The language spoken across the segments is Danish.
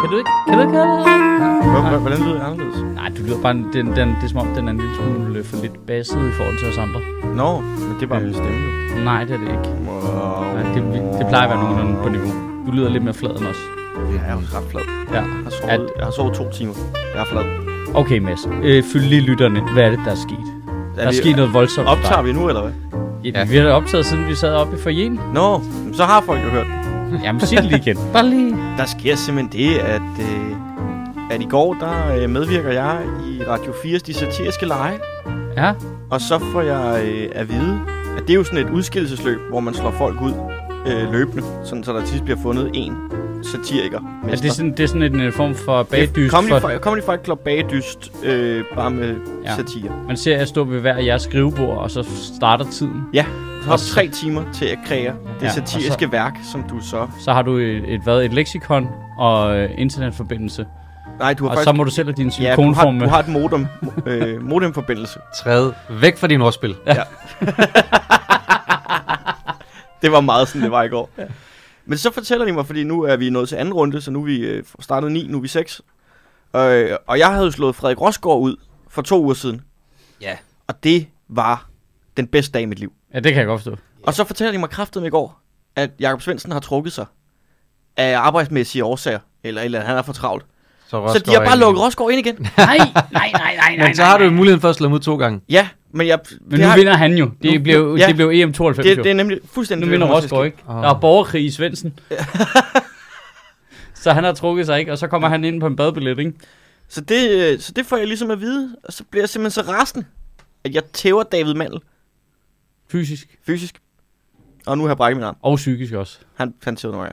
Kan du ikke? Kan du ikke høre det? Hvor- hvor- Hvordan lyder det anderledes? Nej, du lyder bare, den, den, det er som om, den er en lille smule øh, for lidt basset i forhold til os andre. Nå, men det er bare min stemme jo. Nej, det er det ikke. Wow. Nej, det, det plejer at være nogenlunde på niveau. Du lyder lidt mere flad end os. Jeg er jo ret flad. Ja. Jeg har sovet, jeg har sovet to timer. Jeg er flad. Okay, Mads. Øh, fyld lige lytterne. Hvad er det, der er sket? Der er sket noget voldsomt. Optager vi nu, eller hvad? Ja, vi har da optaget, siden vi sad oppe i forjen. Nå, så har folk jo hørt. Jamen, sig det lige igen. Bare lige. Der sker simpelthen det, at, øh, at i går, der øh, medvirker jeg i Radio 4's De Satiriske Lege. Ja. Og så får jeg øh, at vide, at det er jo sådan et udskillelsesløb, hvor man slår folk ud øh, løbende, sådan så der sidst bliver fundet en satiriker. Er det, sådan, det er sådan en øh, form for bagdyst? Comedy, For, for... Comedy Fight Club bagdyst, øh, bare med Ja. ja. satire. man ser jer stå ved hver jeres skrivebord, og så starter tiden. Ja, så har Og du tre timer til at kreere det Ja, ja, satiriske så- værk, som du så... Så har du et, et, hvad, et leksikon og øh, internetforbindelse. Nej, du har Og faktisk... så må du selv have din ja, du har, silikonform med. du har et modem, øh, modemforbindelse. Træde væk fra din ordspil. Ja. det var meget sådan, det var i går. Ja. Men så fortæller de mig, fordi nu er vi nået til anden runde, så nu er vi øh, startet 9, nu er vi 6. Øh, og jeg havde jo slået Frederik Rosgaard ud for to uger siden. Ja. Og det var den bedste dag i mit liv. Ja, det kan jeg godt forstå. Og så fortæller de mig kraftet i går, at Jakob Svendsen har trukket sig af arbejdsmæssige årsager. Eller, eller han er for travlt. Så, Så de har bare lukket Rosgaard ind igen. Nej, nej, nej, nej, nej. Men så har du jo muligheden for at slå ham ud to gange. Ja, men jeg... Men det nu har, vinder han jo. Det Nu- blev, ja. det blev EM 92 det, det er nemlig fuldstændig... Nu det, vinder ske. ikke. Åh. Der er borgerkrig i Svendsen. så han har trukket sig ikke, og så kommer han ind på en badebillet, ikke? Så det, øh, så det får jeg ligesom at vide, og så bliver jeg simpelthen så resten, at jeg tæver David Mandel Fysisk fysisk. Og nu har jeg brækket min arm. og psykisk også. Han, han tævede mig.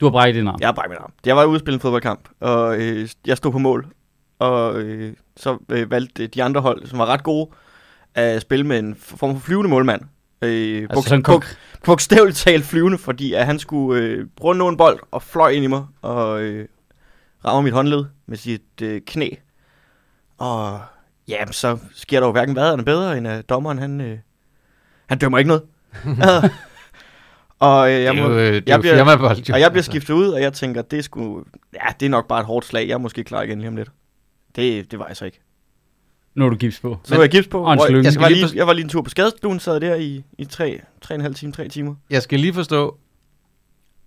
Du har brækket din arm. Jeg har brækket min arm. Jeg var ude at spille en fodboldkamp, og øh, jeg stod på mål. Og øh, så øh, valgte de andre hold, som var ret gode, at spille med en form for flyvende målmand. Øh, Altså sådan bog, bogstaveligt talt flyvende, fordi at han skulle øh, prøve at nå en bold og fløj ind i mig og øh, rammer mit håndled med sit øh, knæ. Og ja, så sker der jo hverken hvad eller bedre, end at dommeren han, øh, han dømmer ikke noget. Øh, og øh, jeg, det er må, jo, øh, det er jeg bliver- jo. og jeg bliver Altså. skiftet ud, og jeg tænker, det er sgu, ja, det er nok bare et hårdt slag. Jeg er måske klar igen lige om lidt. Det, det var jeg så ikke. Nu er du gips på. Så var jeg gips på. og en slynge. jeg, skal var lige jeg var lige en tur på skadestuen, sad der i, i tre, tre og en halv time, tre timer. Jeg skal lige forstå,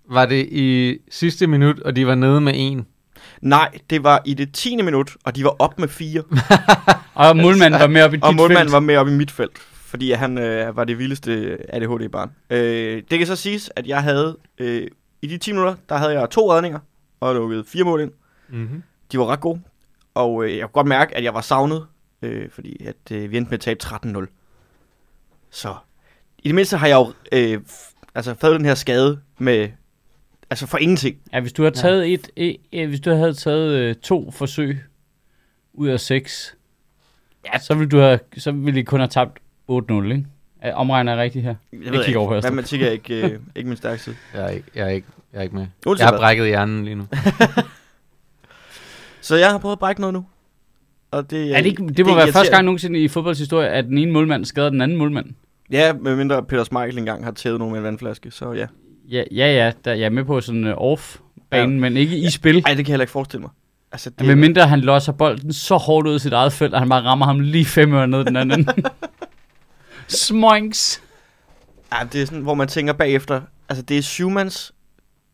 var det i sidste minut, og de var nede med en? Nej, det var i det 10. minut, og de var op med fire. Og målmanden var med op i dit Og målmanden felt. var med op i mit felt, fordi han øh, var det vildeste ADHD-barn. Øh, det kan så siges, at jeg havde, øh, i de 10 minutter, der havde jeg to redninger, og lukket fire mål ind. Mm-hmm. De var ret gode, og øh, jeg kunne godt mærke, at jeg var savnet, øh, fordi at, øh, vi endte med at tabe 13-0. Så i det mindste har jeg jo øh, altså, fået den her skade med, altså for ingenting. Ja, hvis du har taget et, et, et hvis du havde taget øh, to forsøg ud af seks, ja. så ville du have, så ville I kun have tabt 8-0, ikke? Er- Omregner jeg rigtigt her? Jeg, Jeg kigger over på ikke, Østrup. matematik er ikke, øh, ikke min stærke side. Jeg er ikke, jeg er ikke, jeg er ikke med. Uanset Jeg har brækket hjernen lige nu. Så jeg har prøvet at brække noget nu. Og det, Er det, ikke, det må er være første gang nogensinde i fodboldshistorie, at den ene målmand skader den anden målmand. Ja, medmindre Peter Schmeichel engang har tævet nogen med en vandflaske, så ja. Ja, ja, ja der, jeg er med på sådan uh, off-banen, ja. men ikke i spil. Ej, det kan jeg heller ikke forestille mig. Altså, det, Ja. Med mindre han losser bolden så hårdt ud af sit eget felt, at han bare rammer ham lige fem øre ned den anden. Smoinks. ja, det er sådan, hvor man tænker bagefter, altså det er syvmands,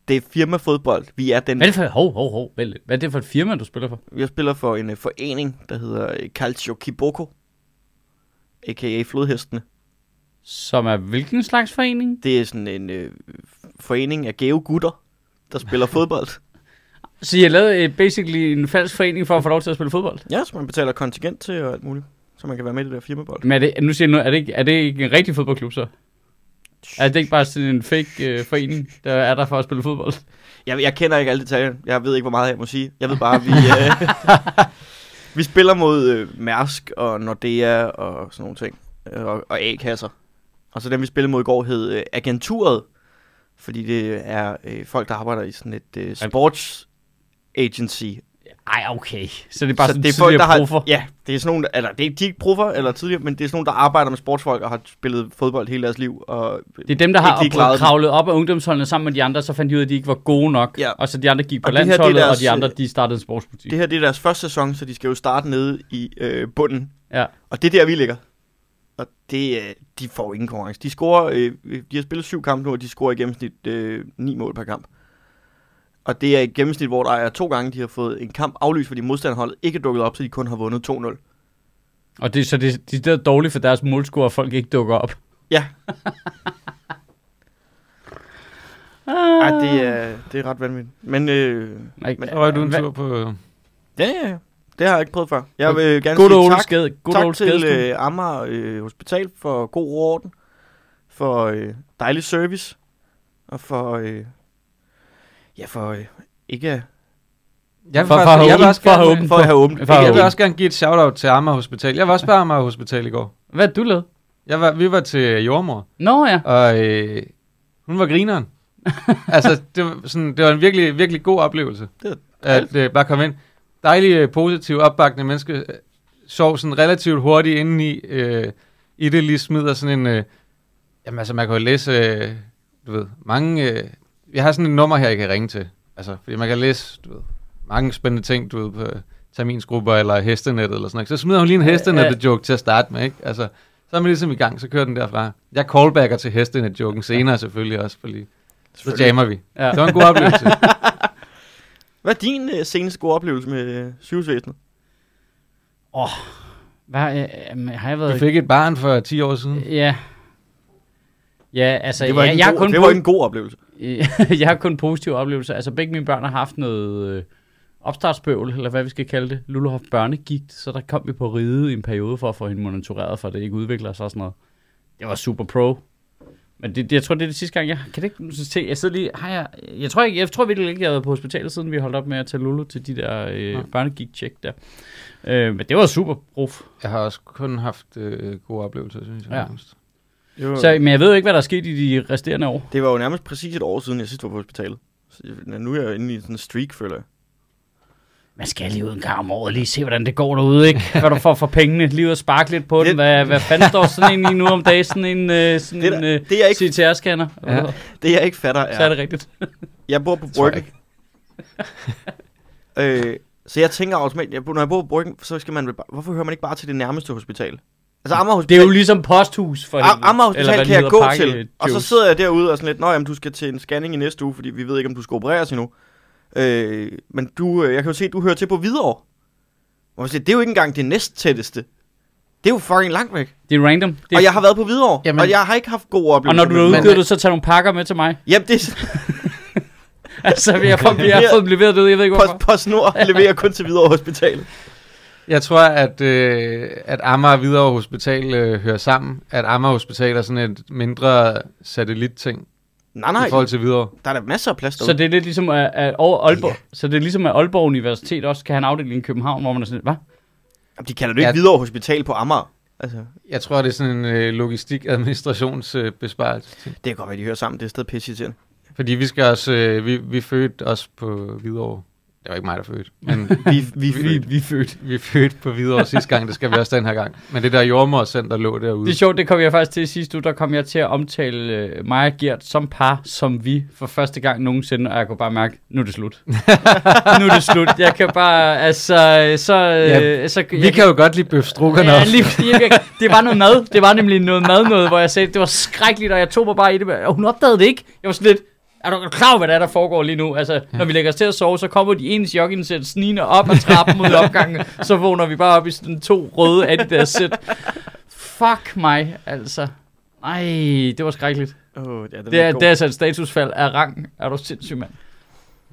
det er firmafodbold. Vi er den, Hvad er det for, hov, hov, hov, hvad er det for et firma, du spiller for? jeg spiller for en uh, forening, der hedder uh, Calcio Kiboko, a.k.a. Flodhestene. Som er hvilken slags forening? Det er sådan en uh, forening af gave gutter, der spiller fodbold. Så har lavet uh, basically en falsk forening for at få lov til at spille fodbold? Ja, så man betaler kontingent til og alt muligt, så man kan være med i det der firmabold. Men er det, nu siger jeg nu, er det, ikke, er det ikke en rigtig fodboldklub så? Er det ikke bare sådan en fake uh, forening, der er der for at spille fodbold? Jeg, jeg kender ikke alle detaljer. Jeg ved ikke, hvor meget jeg må sige. Jeg ved bare, at vi, øh, vi spiller mod øh, Mærsk og Nordea og sådan nogle ting. Øh, Og, og A-kasser. Og så dem, vi spillede mod i går, hed øh, Agenturet. Fordi det er øh, folk, der arbejder i sådan et øh, sports agency. Ej, okay. Så det er bare så sådan det er folk, der har, proffer. ja, det er sådan nogle, eller det er, de er ikke proffer eller tidligere, men det er sådan nogle, der arbejder med sportsfolk og har spillet fodbold hele deres liv. Og Det er dem, der har op- kravlet op af ungdomsholdene sammen med de andre, så fandt de ud af, at de ikke var gode nok. Ja. Og så de andre gik på Og det her, er landsholdet, deres, og de andre, øh, de startede en sportsbutik. Det her det er deres første sæson, så de skal jo starte nede i øh, bunden. Ja. Og det er der, vi ligger. Og det, øh, de får ingen konkurrence. De scorer, øh, de har spillet syv kampe nu, og de scorer i gennemsnit øh, ni mål per kamp. Og det er et gennemsnit, hvor der er to gange, de har fået en kamp aflyst, fordi modstanderholdet ikke er dukket op, så de kun har vundet 2-0. Og det, så det, det er dårligt for deres målscore, at folk ikke dukker op. Ja. Ej, det er, det er ret vanvittigt. Men øh, Ej, Men- var du en tur på... ja, ja, ja. Det har jeg ikke prøvet før. Jeg vil gerne Good sige old tak, skade. Good tak old til øh, Amager øh, Hospital for god orden, for øh, dejlig service, og for, øh, ja, for øh, ikke at- Jeg vil, For- for faktisk, have jeg vil åbent- også for have gerne, for at have åbent. For at jeg vil også gerne give et shout-out til Amager Hospital. Jeg var også på Amager Hospital i går. Hvad du lavet? Jeg var, vi var til jordmor, Nå ja. og øh, hun var grineren. altså, det var, sådan, det var en virkelig, virkelig god oplevelse. Det var at øh, bare komme ind. Dejlig, øh, positiv, opbakkende menneske. øh, Sov sådan relativt hurtigt indeni. Øh, I det lige smider sådan en... Øh, jamen altså, man kan jo læse, øh, du ved, mange... Øh, jeg har sådan et nummer her, jeg kan ringe til. Altså, fordi man kan læse, du ved, mange spændende ting, du ved, på terminsgrupper eller hestenettet eller sådan noget. Så smider hun lige en hestenettet-joke til at starte med, ikke? Altså, så er man ligesom i gang, så kører den derfra. Jeg callbacker til hestenet-joken senere selvfølgelig også, for lige. Så jammer vi. Ja. Det var en god oplevelse. Hvad er din øh, seneste gode oplevelse med øh, sygehusvæsenet? Hvad, øh, øh, har jeg Du været... fik et barn for 10 år siden. Ja. Ja, altså, det var, jeg, jeg, en har god, kun det var en god oplevelse. jeg har kun positive oplevelser. Altså, begge mine børn har haft noget øh, opstartsbøvl, eller hvad vi skal kalde det. Lulu har haft børnegigt, så der kom vi på ride i en periode for at få hende monitoreret, for at det ikke udvikler sig og sådan noget. Det var super pro. Men det, det, jeg tror, det er det sidste gang, jeg kan det ikke se. Jeg sidder lige, har jeg, jeg tror, ikke, jeg tror virkelig ikke, jeg har været på hospitalet, siden vi holdt op med at tage Lulu til de der øh, Ja. børnegigt-check der. Øh, men det var super prof. Jeg har også kun haft øh, gode oplevelser, synes jeg. Ja. nærmest. Var, Så, men jeg ved jo ikke, hvad der er sket i de resterende år. det var jo nærmest præcis et år siden, jeg sidst var på hospitalet. Så, nu er jeg jo inde i sådan en streak, føler jeg. Man skal lige ud en gang om året lige se, hvordan det går derude, ikke? Hvad du får for pengene, lige ud og sparke lidt på Det- den. Hvad, hvad fanden står sådan en i nu om dagen? Sådan en, øh, sådan Det, en der, øh, det, jeg ikke, CTR-scanner? Ja. Det jeg ikke fatter Så er er, det rigtigt. jeg bor på Bryggen. øh, så jeg tænker automatisk, jeg, når jeg bor på Bryggen, så skal man, hvorfor hører man ikke bare til det nærmeste hospital? Altså Amager Det Hospital, er jo ligesom posthus for Am- Amager Eller Hospital hvad kan jeg det gå til, øh, og så juice. sidder jeg derude og sådan lidt, nå jamen, du skal til en scanning i næste uge, fordi vi ved ikke, om du skal opereres endnu. Øh, men du, øh, jeg kan jo se, at du hører til på Hvidovre. Hvor jeg siger, det er jo ikke engang det næsttætteste. Det er jo fucking langt væk. Det er random. Det er, Og jeg har været på Hvidovre, Jamen- og jeg har ikke haft gode og oplevelser. når du er det. du så tage nogle pakker med til mig. Jamen, det er altså, jeg har, jeg har fået leveret ud, jeg ved ikke hvorfor. Post, PostNord leverer kun til Hvidovre Hospital. Jeg tror, at, øh, at Amager og Hvidovre Hospital øh, hører sammen. At Amager Hospital er sådan et mindre satellitting Nej, Nej. i forhold til Hvidovre. der er da masser af plads Så derude. det er lidt ligesom, at, at over Aalborg, så det er ligesom, at Aalborg Universitet også kan have en afdeling i København, hvor man er sådan, hvad? Jamen, de kalder det ikke Ja. Hvidovre Hospital på Amager. Altså, Jeg tror, det er sådan en øh, logistik-administrationsbesparelse. Øh, det kan godt være, de hører sammen. Det er stadig pisse irriterende. Fordi vi skal også, øh, vi, vi fødte også på Hvidovre. Det var ikke mig, der fødte, men Vi, vi, Vi, vi er født. vi fødte på Hvidovre sidste gang. Det skal vi også den her gang. Men det der jordmorcenter lå derude. Det er sjovt, det kom jeg faktisk til sidste uge, der kom jeg til at omtale øh, mig og Gert som par, som vi for første gang nogensinde, og jeg kunne bare mærke, nu er det slut. nu er det slut. Jeg kan bare, altså, så... Ja, Ja, så vi kan jo godt lide bøf stroganoff. Ja, lige, jeg, det var noget mad. Det var nemlig noget mad noget, hvor jeg sagde, det var skrækkeligt, og jeg tog mig bare i det. Og hun opdagede det ikke. Jeg var sådan lidt, er du klar over, hvad der, er, der foregår lige nu? Altså, ja. når vi lægger os til at sove, så kommer de ens jogging-sæt snigende op ad trappen mod opgangen. Så vågner vi bare op i sådan to røde Adidas-sæt. Fuck mig, altså. Ej, det var skrækkeligt. Oh, ja, Det er, det er altså et statusfald af rang. Er du sindssyg, mand?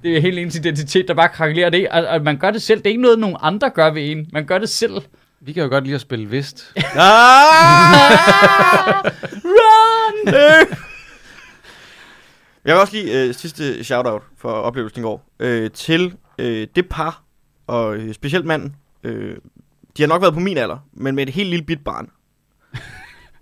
Det er helt ens identitet, der bare krakelerer det. Og, og man gør det selv. Det er ikke noget, nogen andre gør ved en. Man gør det selv. Vi kan jo godt lide at spille vist. Ah! Run! Jeg vil også lige øh, sidste shout-out for oplevelsen i går øh, til øh, det par, og øh, specielt manden. Øh, de har nok været på min alder, men med et helt lille bit barn.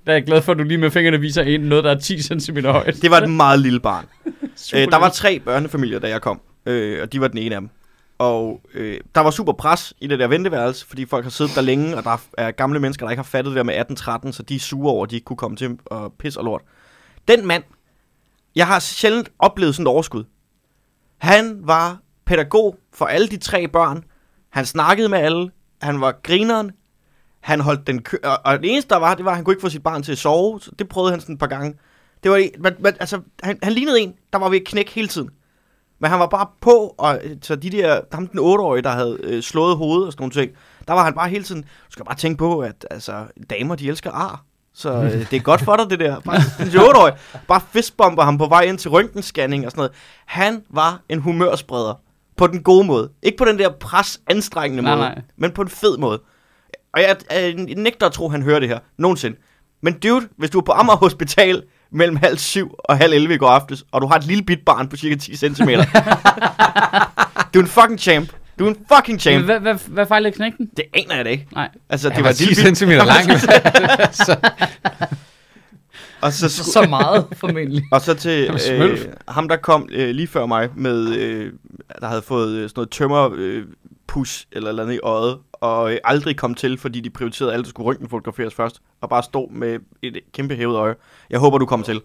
Der er jeg glad for, at du lige med fingrene viser en noget, der er 10 cm højt. Det var et meget lille barn. Øh, der var tre børnefamilier, da jeg kom, øh, og de var den ene af dem. Og øh, der var super pres i det der venteværelse, fordi folk har siddet der længe, og der er gamle mennesker, der ikke har fattet det der med 1813, så de er sure over, at de ikke kunne komme til og pisse og lort. Den mand, jeg har sjældent oplevet sådan et overskud. Han var pædagog for alle de tre børn. Han snakkede med alle. Han var grineren. Han holdt den kø- og, og det eneste der var, det var, at han kunne ikke få sit barn til at sove. Så det prøvede han sådan et par gange. Det var, men, men, altså, han, han lignede en, der var ved at knække hele tiden. Men han var bare på, og så de der, ham den 8-årige, der havde øh, slået hovedet og sådan nogle ting, der var han bare hele tiden, du skal bare tænke på, at altså, damer, de elsker ar. Så øh, det er godt for dig, det der. Bare, 8-årige, bare fistbomber ham på vej ind til røntgenscanning og sådan noget. Han var en humørspreder. På den gode måde. Ikke på den der pres anstrengende Nej, måde, nej. men på en fed måde. Og jeg, jeg nægter at tro, at han hører det her. Nogensinde. Men dude, hvis du er på Amager Hospital mellem halv syv og halv 11 i går aftes, og du har et lille bit barn på cirka 10 cm. du er en fucking champ. Du er en fucking champ. Hvad, hvad, hvad fejlede knægten? Det aner jeg da ikke. Nej. Altså, det Det var var et 10 lille bit, cm lang. så, og så, Så, sku, så meget, formentlig. og så til øh, ham, der kom øh, lige før mig med, øh, der havde fået øh, sådan noget tømmer øh, push eller eller andet i øjet, og øh, aldrig kom til, fordi de prioriterede alt, der skulle røntgenfotograferes først, og bare stod med et kæmpe hævet øje. Jeg håber, du kommer til. Jeg,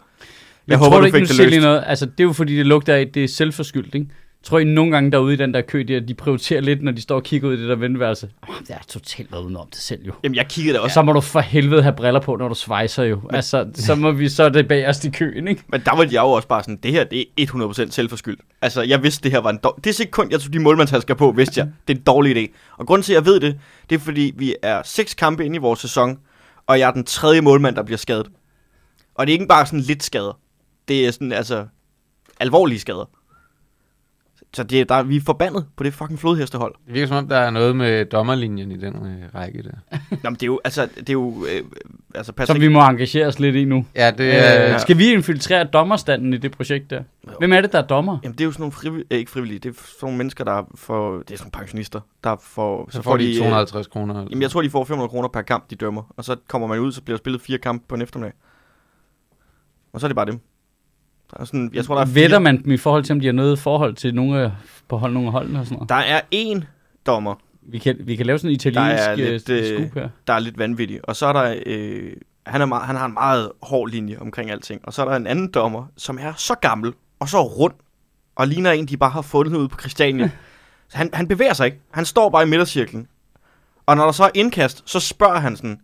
Jeg håber, tror du ikke, fik det løst. noget. Altså, det er jo fordi, det lugter af, det er selvforskyldt, ikke? Tror I nogle gange derude i den der kø, der, de prioriterer lidt, når de står og kigger ud i det der venteværelse? Oh, det er totalt været udenom det selv jo. Jamen, jeg kiggede da Og også. så må du for helvede have briller på, når du svejser jo. Altså, så må vi så det bag os i køen, ikke? Men der var jeg jo også bare sådan, det her det er 100% selvforskyldt. Altså, jeg vidste, det her var en dårlig... Det sekund, jeg tog de målmandshandsker på, vidste jeg, det er en dårlig idé. Og grunden til, at jeg ved det, det er fordi, vi er seks kampe inde i vores sæson, og jeg er den tredje målmand, der bliver skadet. Og det er ikke bare sådan lidt skader. Det er sådan, altså, alvorlige skader. Så det, er- der, vi er forbandet på det fucking flodhestehold. det virker som om, der er noget med dommerlinjen i den øh, række der. Nå, men det er jo, altså, det er jo, øh, altså, pas Som vi må engagere os lidt i nu. Ja, det Øh, er... skal vi infiltrere dommerstanden i det projekt der? Hvem er det, der er dommer? Jamen, det er jo sådan nogle frivillige, øh, ikke frivillige, det er sådan nogle mennesker, der får, det er sådan nogle pensionister, der får, så får de øh, 250 kroner. eller Jamen, jeg tror, de får 500 kroner per kamp, de dømmer. Og så kommer man ud, så bliver der spillet fire kampe på en eftermiddag. Og så er det bare dem. Der er sådan, jeg tror, der er fire. Vetter man dem i forhold til, om de har noget forhold til nogle af, på hold, nogle af holdene og sådan noget? Der er én dommer, Vi kan, vi kan lave sådan en Der er italiensk lidt, øh, scoop her. der er lidt vanvittig. Og så er der, øh, han, er meget, han har en meget hård linje omkring alting. Og så er der en anden dommer, som er så gammel og så rund, og ligner en, de bare har fundet ude på Christiania. så han, han bevæger sig ikke. Han står bare i midtercirklen. Og når der så er indkast, så spørger han sådan,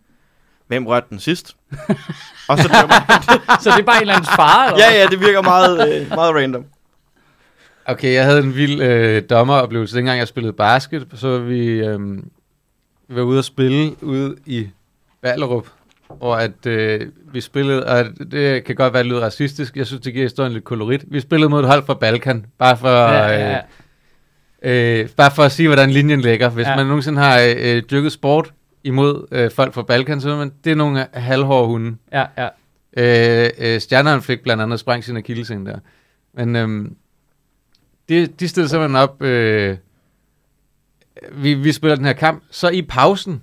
hvem rørte den sidst? og så dømmer. Så det er bare en eller anden far, eller Ja, ja, det virker meget, øh, meget random. Okay, jeg havde en vild øh, dommeroplevelse. Dengang jeg spillede basket, så var vi, øh, vi var ude at spille ude i Ballerup, hvor at, øh, vi spillede, og det kan godt være lidt racistisk, jeg synes, det giver historien lidt kolorit. Vi spillede mod et hold fra Balkan, bare for, Ja, ja, ja. Øh, øh, bare for at sige, hvordan linjen ligger. Hvis Ja. ja. man nogensinde har øh, dyrket sport imod øh, folk fra Balkan, så man, det er nogle halvhårde hunde. ja, ja. Øh, øh, Stjerneren fik blandt andet sprængt sin akillescene der. Men øhm, de, de stillede simpelthen op. Øh, vi, vi spiller den her kamp. Så i pausen,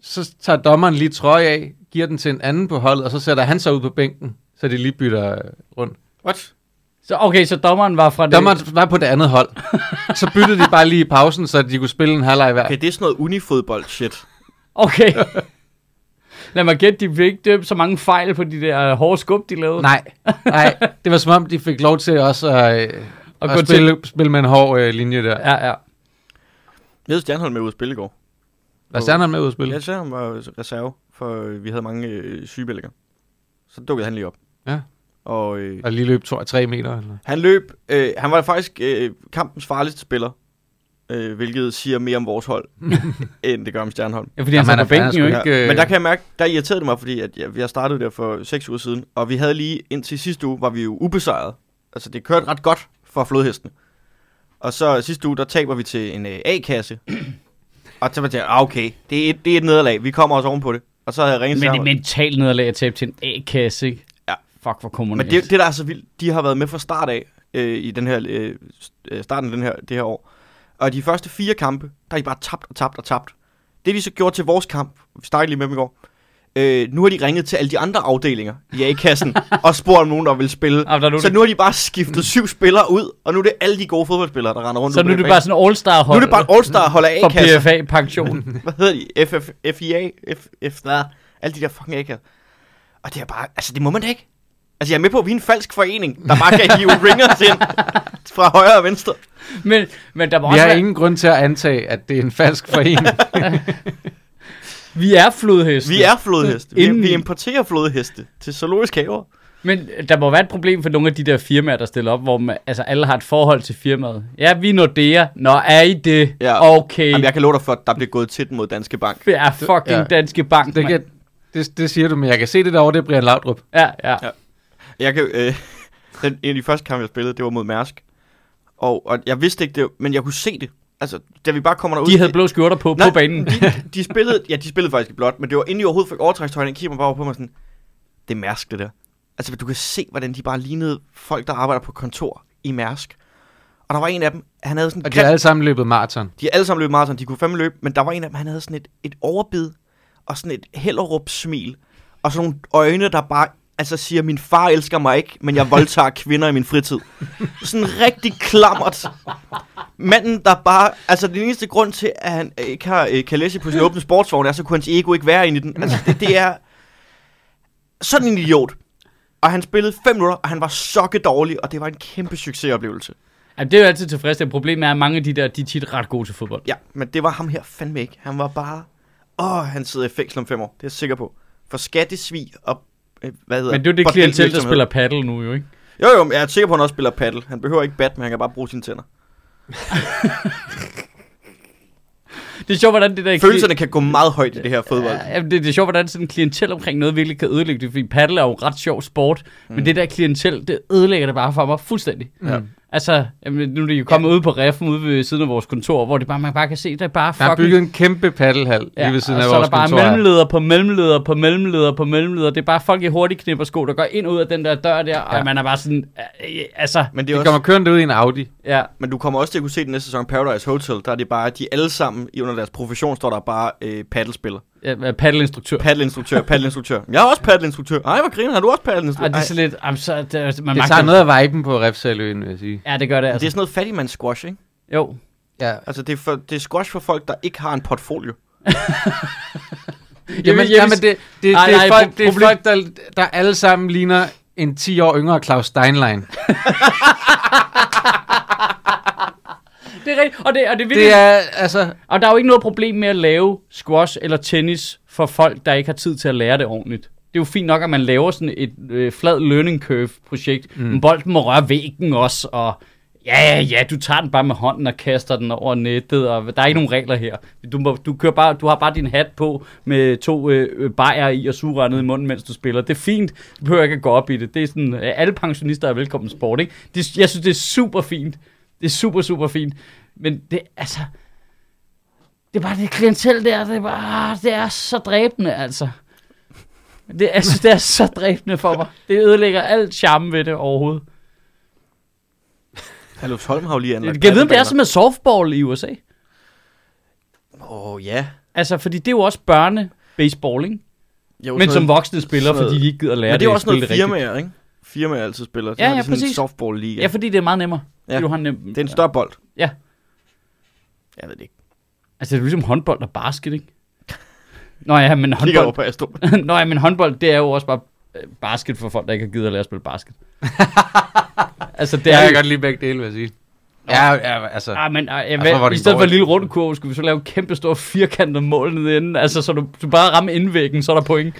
så tager dommeren lige trøje af, giver den til en anden på holdet, og så sætter han sig ud på bænken, så de lige bytter øh, rundt. What? Så, okay, så dommeren var fra det... Dommeren var på det andet hold. så byttede de bare lige i pausen, så de kunne spille en halvleg hver. Okay, det er sådan noget unifodbold shit. Okay. Lad mig gætte, de fik ikke dømt så mange fejl på de der hårde skub, de lavede. Nej, nej, det var som om, de fik lov til også at, øh, Og at gå spille, spille med en hård øh, linje der. Ja, ja. Jeg havde Stjernholm med ud at spille i går. Var Stjerneren med ud at spille? Jeg Stjernholm var reserve, for øh, vi havde mange øh, sygebællinger. Så dukkede han lige op. Ja. Og øh, Og lige løb 3 meter? Eller? han løb, øh, han var faktisk øh, kampens farligste spiller. Øh, hvilket siger mere om vores hold, end det gør om Stjernholm. ja fordi han Jamen, han er- bænken jo ikke. øh, men der kan jeg mærke, der irriterede det mig, fordi at jeg, jeg startede der for seks uger siden, og vi havde lige indtil sidste uge, var vi jo ubesejret. Altså det kørte ret godt for flodhestene. Og så sidste uge, der taber vi til en øh, A-kasse. og så var jeg, ah, okay, det er, et, det er et nederlag, vi kommer også oven på det. Og så havde jeg ringet Men det er mentalt nederlag at tabe til en A-kasse, ikke? Fuck, hvor kommer Men det, det, der er så vildt, de har været med fra start af, øh, i den her, øh, øh, starten af den her, det her år. Og de første fire kampe, der har de bare tabt og tabt og tabt. Det de så gjorde til vores kamp, vi snakkede lige med dem i går, Øh, nu har de ringet til alle de andre afdelinger i A-kassen og spurgt om nogen, der vil spille. Ah, der er nu, Så nu har de bare skiftet syv spillere ud, og nu er det alle de gode fodboldspillere, der render rundt så nu er det bare sådan en all-star Nu hold er det bare en all-star hold af for A-kasser. PFA-pension. Hvad hedder de? FF, FIA? F, F, hvad? Alle de der fucking A-kasser. Og det er bare, altså det må man da ikke. Altså jeg er med på, at vi er en falsk forening, der bare kan hive ringers ind fra højre og venstre. men, men der må Vi også har være, ingen grund til at antage, at det er en falsk forening. vi er flodheste. Vi er flodheste. Vi, Indeni. vi importerer flodheste til zoologiske haver. Men der må være et problem for nogle af de der firmaer, der stiller op, hvor man, altså, alle har et forhold til firmaet. Ja, vi er Nordea. Nå, er I det? Ja. Okay. Jamen, jeg kan love dig for, at der bliver gået til den mod Danske Bank. Det er fucking Ja. Danske Bank. det, kan, det, det siger du, men jeg kan se det derovre, det er Brian Laudrup. Ja, ja. Ja. Jeg kan, øh, den, en af de første kampe, jeg spillede, det var mod Mærsk. Og, og jeg vidste ikke det, men jeg kunne se det. Altså, da vi bare kommer derud... De havde blå skjorter på, på banen. De, de, spillede, ja, de spillede faktisk i blåt, men det var inden de overhovedet fik overtrækstøjen, kigger man bare over på mig sådan, det er Mærsk, det der. Altså, du kan se, hvordan de bare lignede folk, der arbejder på kontor i Mærsk. Og der var en af dem, han havde sådan Og de har alle sammen løbet maraton. de har alle sammen løbet maraton, de kunne fandme løbe, men der var en af dem, han havde sådan et, et overbid, og sådan et hellerup smil, og sådan nogle øjne, der bare altså siger, min far elsker mig ikke, men jeg voldtager kvinder i min fritid. Sådan rigtig klammert. Manden, der bare, altså den eneste grund til, at han ikke har øh, kan læse på sin åbne sportsvogn, er, så kunne hans ego ikke være inde i den. Altså det, det er sådan en idiot. Og han spillede 5 minutter, og han var sokke dårlig, og det var en kæmpe succesoplevelse. Ja, det er jo altid tilfredsstillende. Problemet er, at mange af de der, de er tit ret gode til fodbold. Ja, men det var ham her fandme ikke. Han var bare... Åh, han sidder i fængsel om fem år. Det er jeg sikker på. For skattesvig og... Øh, hvad hedder Men det er jo det klientel, der spiller paddle nu jo, ikke? Jo, jo, men jeg er sikker på, at han også spiller paddle. Han behøver ikke bat, men han kan bare bruge sine tænder. Det er sjovt, hvordan det der... Følelserne kan gå meget højt i det her fodbold. Ja, det, det er sjovt, hvordan sådan en klientel omkring noget virkelig kan ødelægge det, fordi paddle er jo ret sjov sport, mm. men det der klientel, det ødelægger det bare for mig fuldstændig. Ja. Altså, jamen, nu er det jo kommet ja. ud på reffen ude ved siden af vores kontor, hvor det bare, man bare kan se, det er bare Der er fucking... bygget en kæmpe paddelhal Ja, lige ved siden og af så er vores der bare kontor. mellemleder på mellemleder på mellemleder på mellemleder. Det er bare folk i hurtige knippersko, der går ind og ud af den der dør der, og Ja. man er bare sådan, øh, øh, altså, Men, det er De også, kommer kørende ud i en Audi. ja. men du kommer også til at kunne se den næste sæson Paradise Hotel. Der er det bare, de alle sammen i under deres profession står der bare øh, paddelspiller. Ja paddleinstruktør. Paddelinstruktør, paddelinstruktør. Jeg er også paddelinstruktør. Ej, hvor griner, har du også Ej, paddelinstruktør? det er så lidt, jamen, så, det, man Det magter- tager noget af viben på Refsaløen, vil jeg sige. Ja, det gør det Ej, altså. det er sådan noget fattigmands squash, ikke? Jo. Ja. Altså, det er, for, det er squash for folk, der ikke har en portfolio. Jamen, jamen det, det, det, Nej, det er folk, det er folk der, der alle sammen ligner en 10 år yngre Claus Steinlein. Det er rigtigt, og det, og det, er virkelig, Det er, altså... Og der er jo ikke noget problem med at lave squash eller tennis for folk, der ikke har tid til at lære det ordentligt. Det er jo fint nok, at man laver sådan et øh, flad learning curve projekt, mm. men bolden må røre væggen også, og ja, ja, du tager den bare med hånden og kaster den over nettet, og der er ikke nogen regler her. Du, må, du, kører bare, du har bare din hat på med to øh, øh, bajer i og sugerør ned i munden, mens du spiller. Det er fint. Du behøver ikke at gå op i det. Det er sådan, øh, alle pensionister er velkommen i sport, ikke? Det, jeg synes, det er super fint. Det er super, super fint. Men det, altså, det er bare det klientel der, det er bare, det er så dræbende, altså. Det, synes, det er så dræbende for mig. Det ødelægger alt charme ved det overhovedet. Hallo Holm har jo lige anlagt kan vide, om det er som med softball i USA. Åh, oh, ja. Altså, fordi det er jo også børne baseball, ikke? Jo, Men som voksne spiller, noget- fordi de ikke gider lære Men det er jo også noget det rigtigt. firmaer, ikke? Firmaer altid spiller. Ja, ja, sådan præcis. softball liga. Ja, fordi det er meget nemmere. Ja. Ja. Du har nem... Det er en større bold. Ja. Jeg ved det ikke. Altså, det er ligesom håndbold og basket, ikke? Nå ja, men Kigger over håndbold... på Astro. Nå ja, men håndbold, det er jo også bare øh, basket for folk, der ikke har givet at lære at spille basket. altså, det er jeg kan godt lide begge dele, vil jeg sige. Ja, ja, altså... Ah, men ah, jeg, Og så var hvad, det i stedet for en lille rundkurve, skulle vi så lave en kæmpe stor firkantet mål nede inde. Altså, så du, du bare rammer indvæggen, så er der point.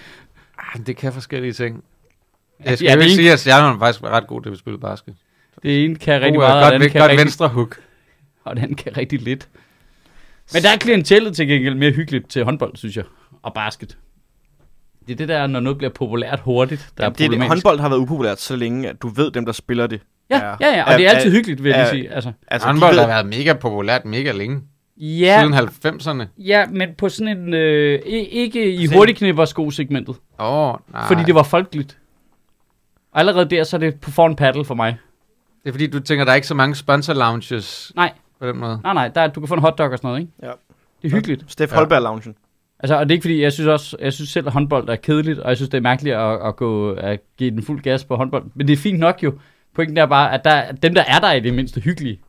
Ah, det kan forskellige ting. Ja, Jeg skal ja, ja, det ikke sige, at Stjernerne er faktisk ret god til at spille basket. Det ene kan rigtig God, meget, og godt, andet kan godt rigtig, venstre hook. og det andet kan rigtig lidt. Men der er klientellet til gengæld mere hyggeligt til håndbold, synes jeg, og basket. Det er det der, når noget bliver populært hurtigt, der Jamen, er det, er det, håndbold har været upopulært så længe, at du ved, dem der spiller det. Ja, er- ja, ja, og er- det er altid er- hyggeligt, vil jeg er- sige. Altså. Altså, Håndbold de har ved, været mega populært mega længe. Ja, Siden 90'erne. ja, men på sådan en, øh, i- ikke i hurtigknipper-sko-segmentet, Åh, oh, nej. fordi det var folkeligt. Og allerede der, så er det på foran paddle for mig. Det er fordi, du tænker, der er ikke så mange sponsor lounges Nej, på den måde. nej, nej, der, er- du kan få en hotdog og sådan noget, ikke? Ja. Det er hyggeligt. Steff Ja. Holberg-loungen. Altså, og det er ikke fordi, jeg synes også, jeg synes selv, at håndbold er kedeligt, og jeg synes, det er mærkeligt at, at, gå, at give den fuld gas på håndbold. Men det er fint nok jo. Pointen er bare, at der, dem, der er der, er det mindste hyggelige.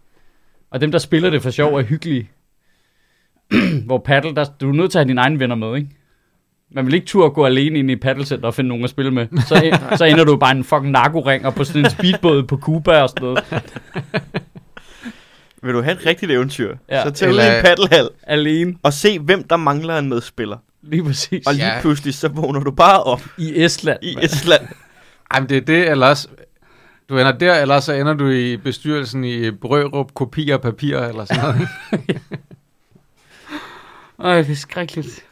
Og dem, der spiller det for sjov, er hyggelige. Hvor paddle, der, du er nødt til at have dine egne venner med, ikke? Man vil ikke turde gå alene ind i paddlecenter og finde nogen at spille med. Så, så ender du bare i en fucking narkoring og på sådan en speedbåd på Cuba og sådan noget. Vil du have et rigtigt eventyr, Ja. så tag ud i en paddelhal Alene. og se, hvem der mangler en medspiller. Lige præcis. Og lige Ja. pludselig, så vågner du bare op I Estland. i. Estland. Ej, men det er det, eller også, du ender der, eller så ender du i bestyrelsen i Brørup Kopier og Papir, eller sådan noget. Øj, det er skrækkeligt.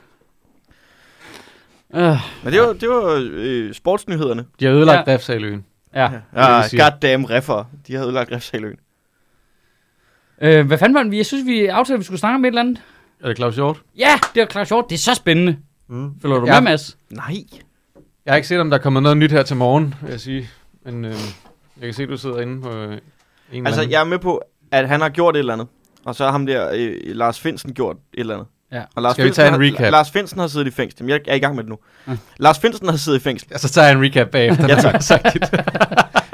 Uh, Men det var, det var øh, sportsnyhederne. De har ødelagt Ja. ja. Refsaløen. ja. Ja, vil sige. goddamn reffer. De har ødelagt Refsaløen. Øh, hvad fanden var det? Jeg synes, vi aftalte, at vi skulle snakke om et eller andet. Er det Claus Hjort? Ja, det var klart sjovt. Det er så spændende. Mm. Følger du Ja. med, Mads? Nej. Jeg har ikke set, om der kommer noget nyt her til morgen, vil jeg sige. Men øh, jeg kan se, at du sidder inde på øh, en Altså, jeg er med på, at han har gjort et eller andet. Og så har ham der, øh, Lars Finsen, gjort et eller andet. Ja. Og Lars Skal vi Finsen tage en har, recap? Lars Finsen har siddet i fængsel. Jamen, jeg er i gang med det nu. Ja. Lars Finsen har siddet i fængsel. Ja, så tager jeg en recap bagefter. Ja, tak. Sagt dit.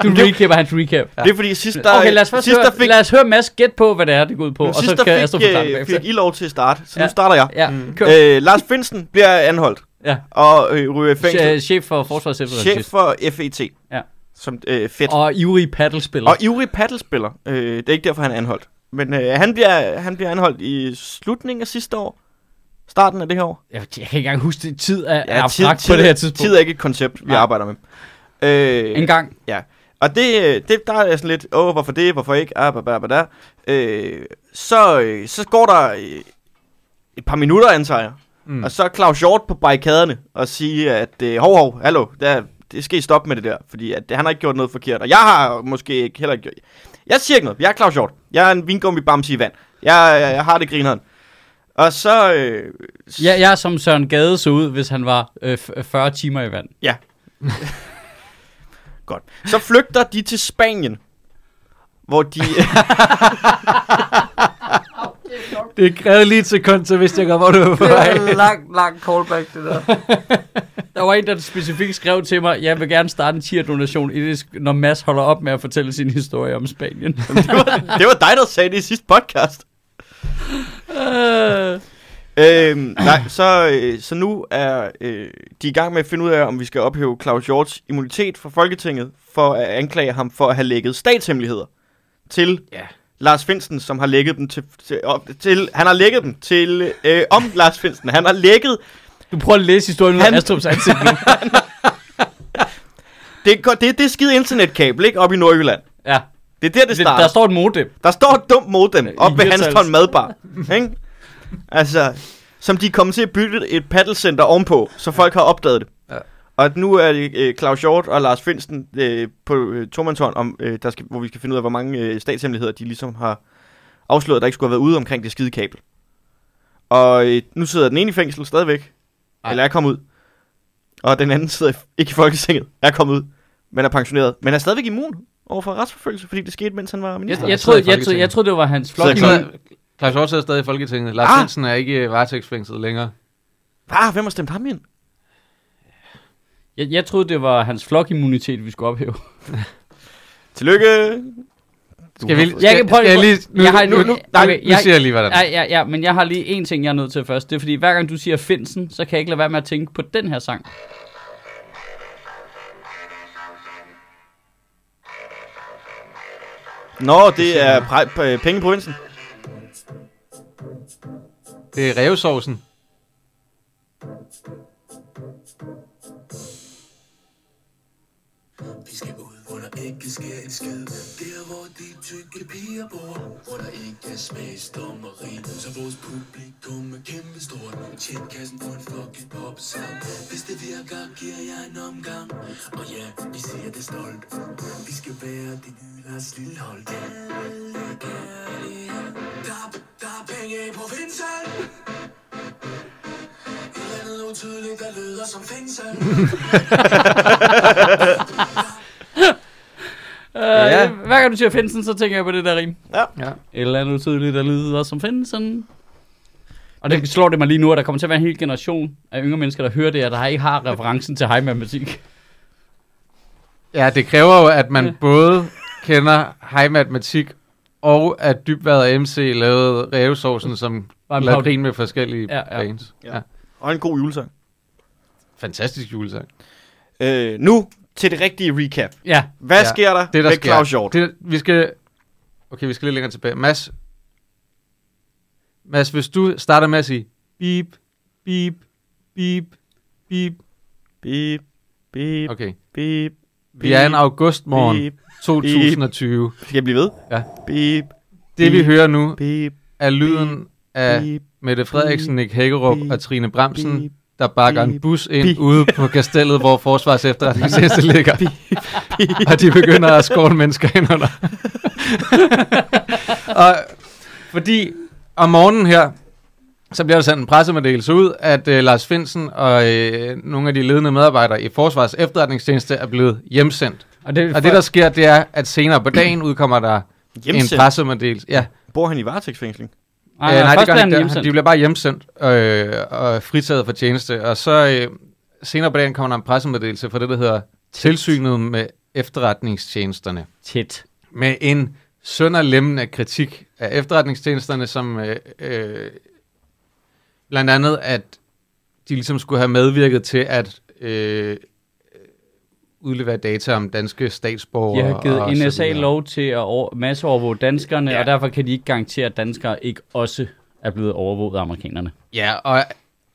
Du recapper hans recap. Ja. Det er fordi sidst der, okay, lad os sidst, høre, der fik, lad os høre Mads gæt på, hvad det er, det går ud på. Og så kan det øh, fik I lov til at starte. Så nu Ja. starter jeg. Ja, Mm. Øh, Lars Finsen bliver anholdt Ja. og øh, ryger i fængsel. Che- Chef for Forsvars Chef for FET. Ja. Som øh, fedt. Og, ivrig paddlespiller. og ivrig paddelspiller. Øh, det er ikke derfor, han er anholdt. Men øh, han, bliver, han bliver anholdt i slutningen af sidste år. Starten af det her år. Jeg, jeg kan ikke engang huske det. Tid er, er abstrakt på det her tidspunkt. Tid er ikke et koncept, vi Nej. arbejder med. Øh, En gang. Og det, det, der er sådan lidt, åh, hvorfor det, hvorfor ikke, ah, bah, bah, bah, da. Øh, så, øh, så går der øh, et par minutter, antager jeg. Mm. Og så er Claus Hjort på barrikaderne og sige, at øh, hov, hov, hallo, der, det skal I stoppe med det der, fordi at, han har ikke gjort noget forkert. Og jeg har måske ikke heller gjort... Jeg siger ikke noget. Jeg er Claus Hjort. Jeg er en vingummi bamse i vand. Jeg, jeg, jeg har det grineren. Og så... Øh, s- Ja, jeg er som Søren Gade så ud, hvis han var øh, f- 40 timer i vand. Godt. Så flygter de til Spanien, hvor de... Det krævede lige et sekund, så vidste jeg godt, hvor du var på vej. lang, lang callback, det der. der var en, der specifikt skrev til mig, jeg vil gerne starte en tier-donation, i det, når Mads holder op med at fortælle sin historie om Spanien. det, var, det var dig, der sagde det i sidste podcast. Øh, Øhm, nej, så, øh, så nu er øh, de i gang med at finde ud af, om vi skal ophæve Claus Hjorts immunitet fra Folketinget, for at anklage ham for at have lækket statshemmeligheder til Ja. Lars Finsen, som har lækket dem til, til, op- til han har lækket dem til, øh, om Lars Finsen. Han har lækket, du prøver at læse historien ud af Astrup's ansigt nu. det, er, det er det skide internetkabel, ikke, op i Nordjylland. Ja, Det er der, det starter. der står et modem. Der står et dumt modem op ved. Hanstholm Madbar. ikke? Altså, som de er kommet til at bygge et paddlecenter ovenpå, så folk har opdaget det. Ja. Og at nu er det øh, Claus Hjort og Lars Finsten øh, på øh, tomandshånd, om, øh, der skal, hvor vi skal finde ud af, hvor mange øh, statshemmeligheder de ligesom har afsløret, der ikke skulle have været ude omkring det skide kabel. Og øh, nu sidder den ene i fængsel stadigvæk, Ej. eller er kommet ud. Og den anden sidder ikke i Folketinget, er kommet ud, men er pensioneret. Men er stadigvæk immun over for retsforfølgelse, fordi det skete, mens han var Jeg, minister. jeg, sidder troede, jeg, troede, jeg troede, det var hans immun. Claus Hjort sidder stadig i Folketinget. Lars Ah! Finsen er ikke varetægtsfængslet længere. Ah, hvem har stemt ham ind? Jeg, jeg troede, det var hans flokimmunitet, vi skulle ophæve. Tillykke. Skal vi, skal, Jeg kan prøve- skal jeg lige... Nu, jeg har- nu, nu- nu, nej, okay, nu jeg- siger jeg lige, hvordan. Ja, ja, ja, men jeg har lige en ting, jeg er nødt til først. Det er fordi, hver gang du siger Finsen, så kan jeg ikke lade være med at tænke på den her sang. Nå, det er præ- p- pengeprovinsen. Det er revsovsen. Ikke sker en skid Der hvor de tykke piger bor Hvor der ikke er smagsdommeri Så vores publikum er kæmpe stort Tjen kassen for en fucking popsang. Hvis det virker, giver jeg en omgang. Og ja, vi siger det stolt. Vi skal være det nye Lars Lillehold. Alle kærlighed der, er- der er penge i provinsen. Et eller andet utydeligt, der lyder som fængsel Uh, Ja. ja. Hver gang du siger Finsen, så tænker jeg på det der rim. Ja. Et eller andet tydeligt, der lyder som Finsen. Og det slår det mig lige nu, at der kommer til at være en hel generation af yngre mennesker, der hører det, og der ikke har referencen til high matematik. Ja, det kræver jo, at man Ja. ja. både kender high matematik, og at Dybvad og MC lavede rævesovsen, som Var en lavede grin med forskellige Ja, ja, ja. ja. bands. Ja. Ja. Og en god julesang. Fantastisk julesang. Øh, nu til det rigtige recap. Ja, Hvad Ja, sker der Det, der med sker, Claus Hjort? Det, vi skal... Okay, vi skal lidt længere tilbage. Mads, Mads, hvis du starter med at sige beep, beep, beep, beep. Beep, beep, Okay. beep, Vi er en augustmorgen beep. 2020. Skal jeg blive ved? Ja. Beep, Det vi Beep. hører nu beep, er lyden af beep, Mette Frederiksen, Nick Hækkerup beep, og Trine Bramsen, beep, der bakker en bus ind beep. ude på kastellet, hvor Forsvars efterretningstjeneste ligger. og de begynder at skåle mennesker ind under. og fordi om morgenen her, så bliver der sendt en pressemeddelelse ud, at øh, Lars Finsen og øh, nogle af de ledende medarbejdere i Forsvars efterretningstjeneste er blevet hjemsendt. og det, Og det, der sker, det er, at senere på dagen udkommer der Hjemsendt. en pressemeddelelse. Ja, Bor han i varetægtsfængsling? Nej, Øh, nej, det gør han, han de bliver bare hjemsendt øh, og fritaget for tjeneste. Og så øh, senere på dagen kommer der en pressemeddelelse for det, der hedder Tilsynet med efterretningstjenesterne. Tæt. Med en sønderlemmende kritik af efterretningstjenesterne, som øh, øh, blandt andet, at de ligesom skulle have medvirket til at øh, udlevere data om danske statsborgere. De har givet NSA lov til at over, masseovervåge danskerne, ja. Og derfor kan de ikke garantere, at danskere ikke også er blevet overvåget af amerikanerne. Ja, og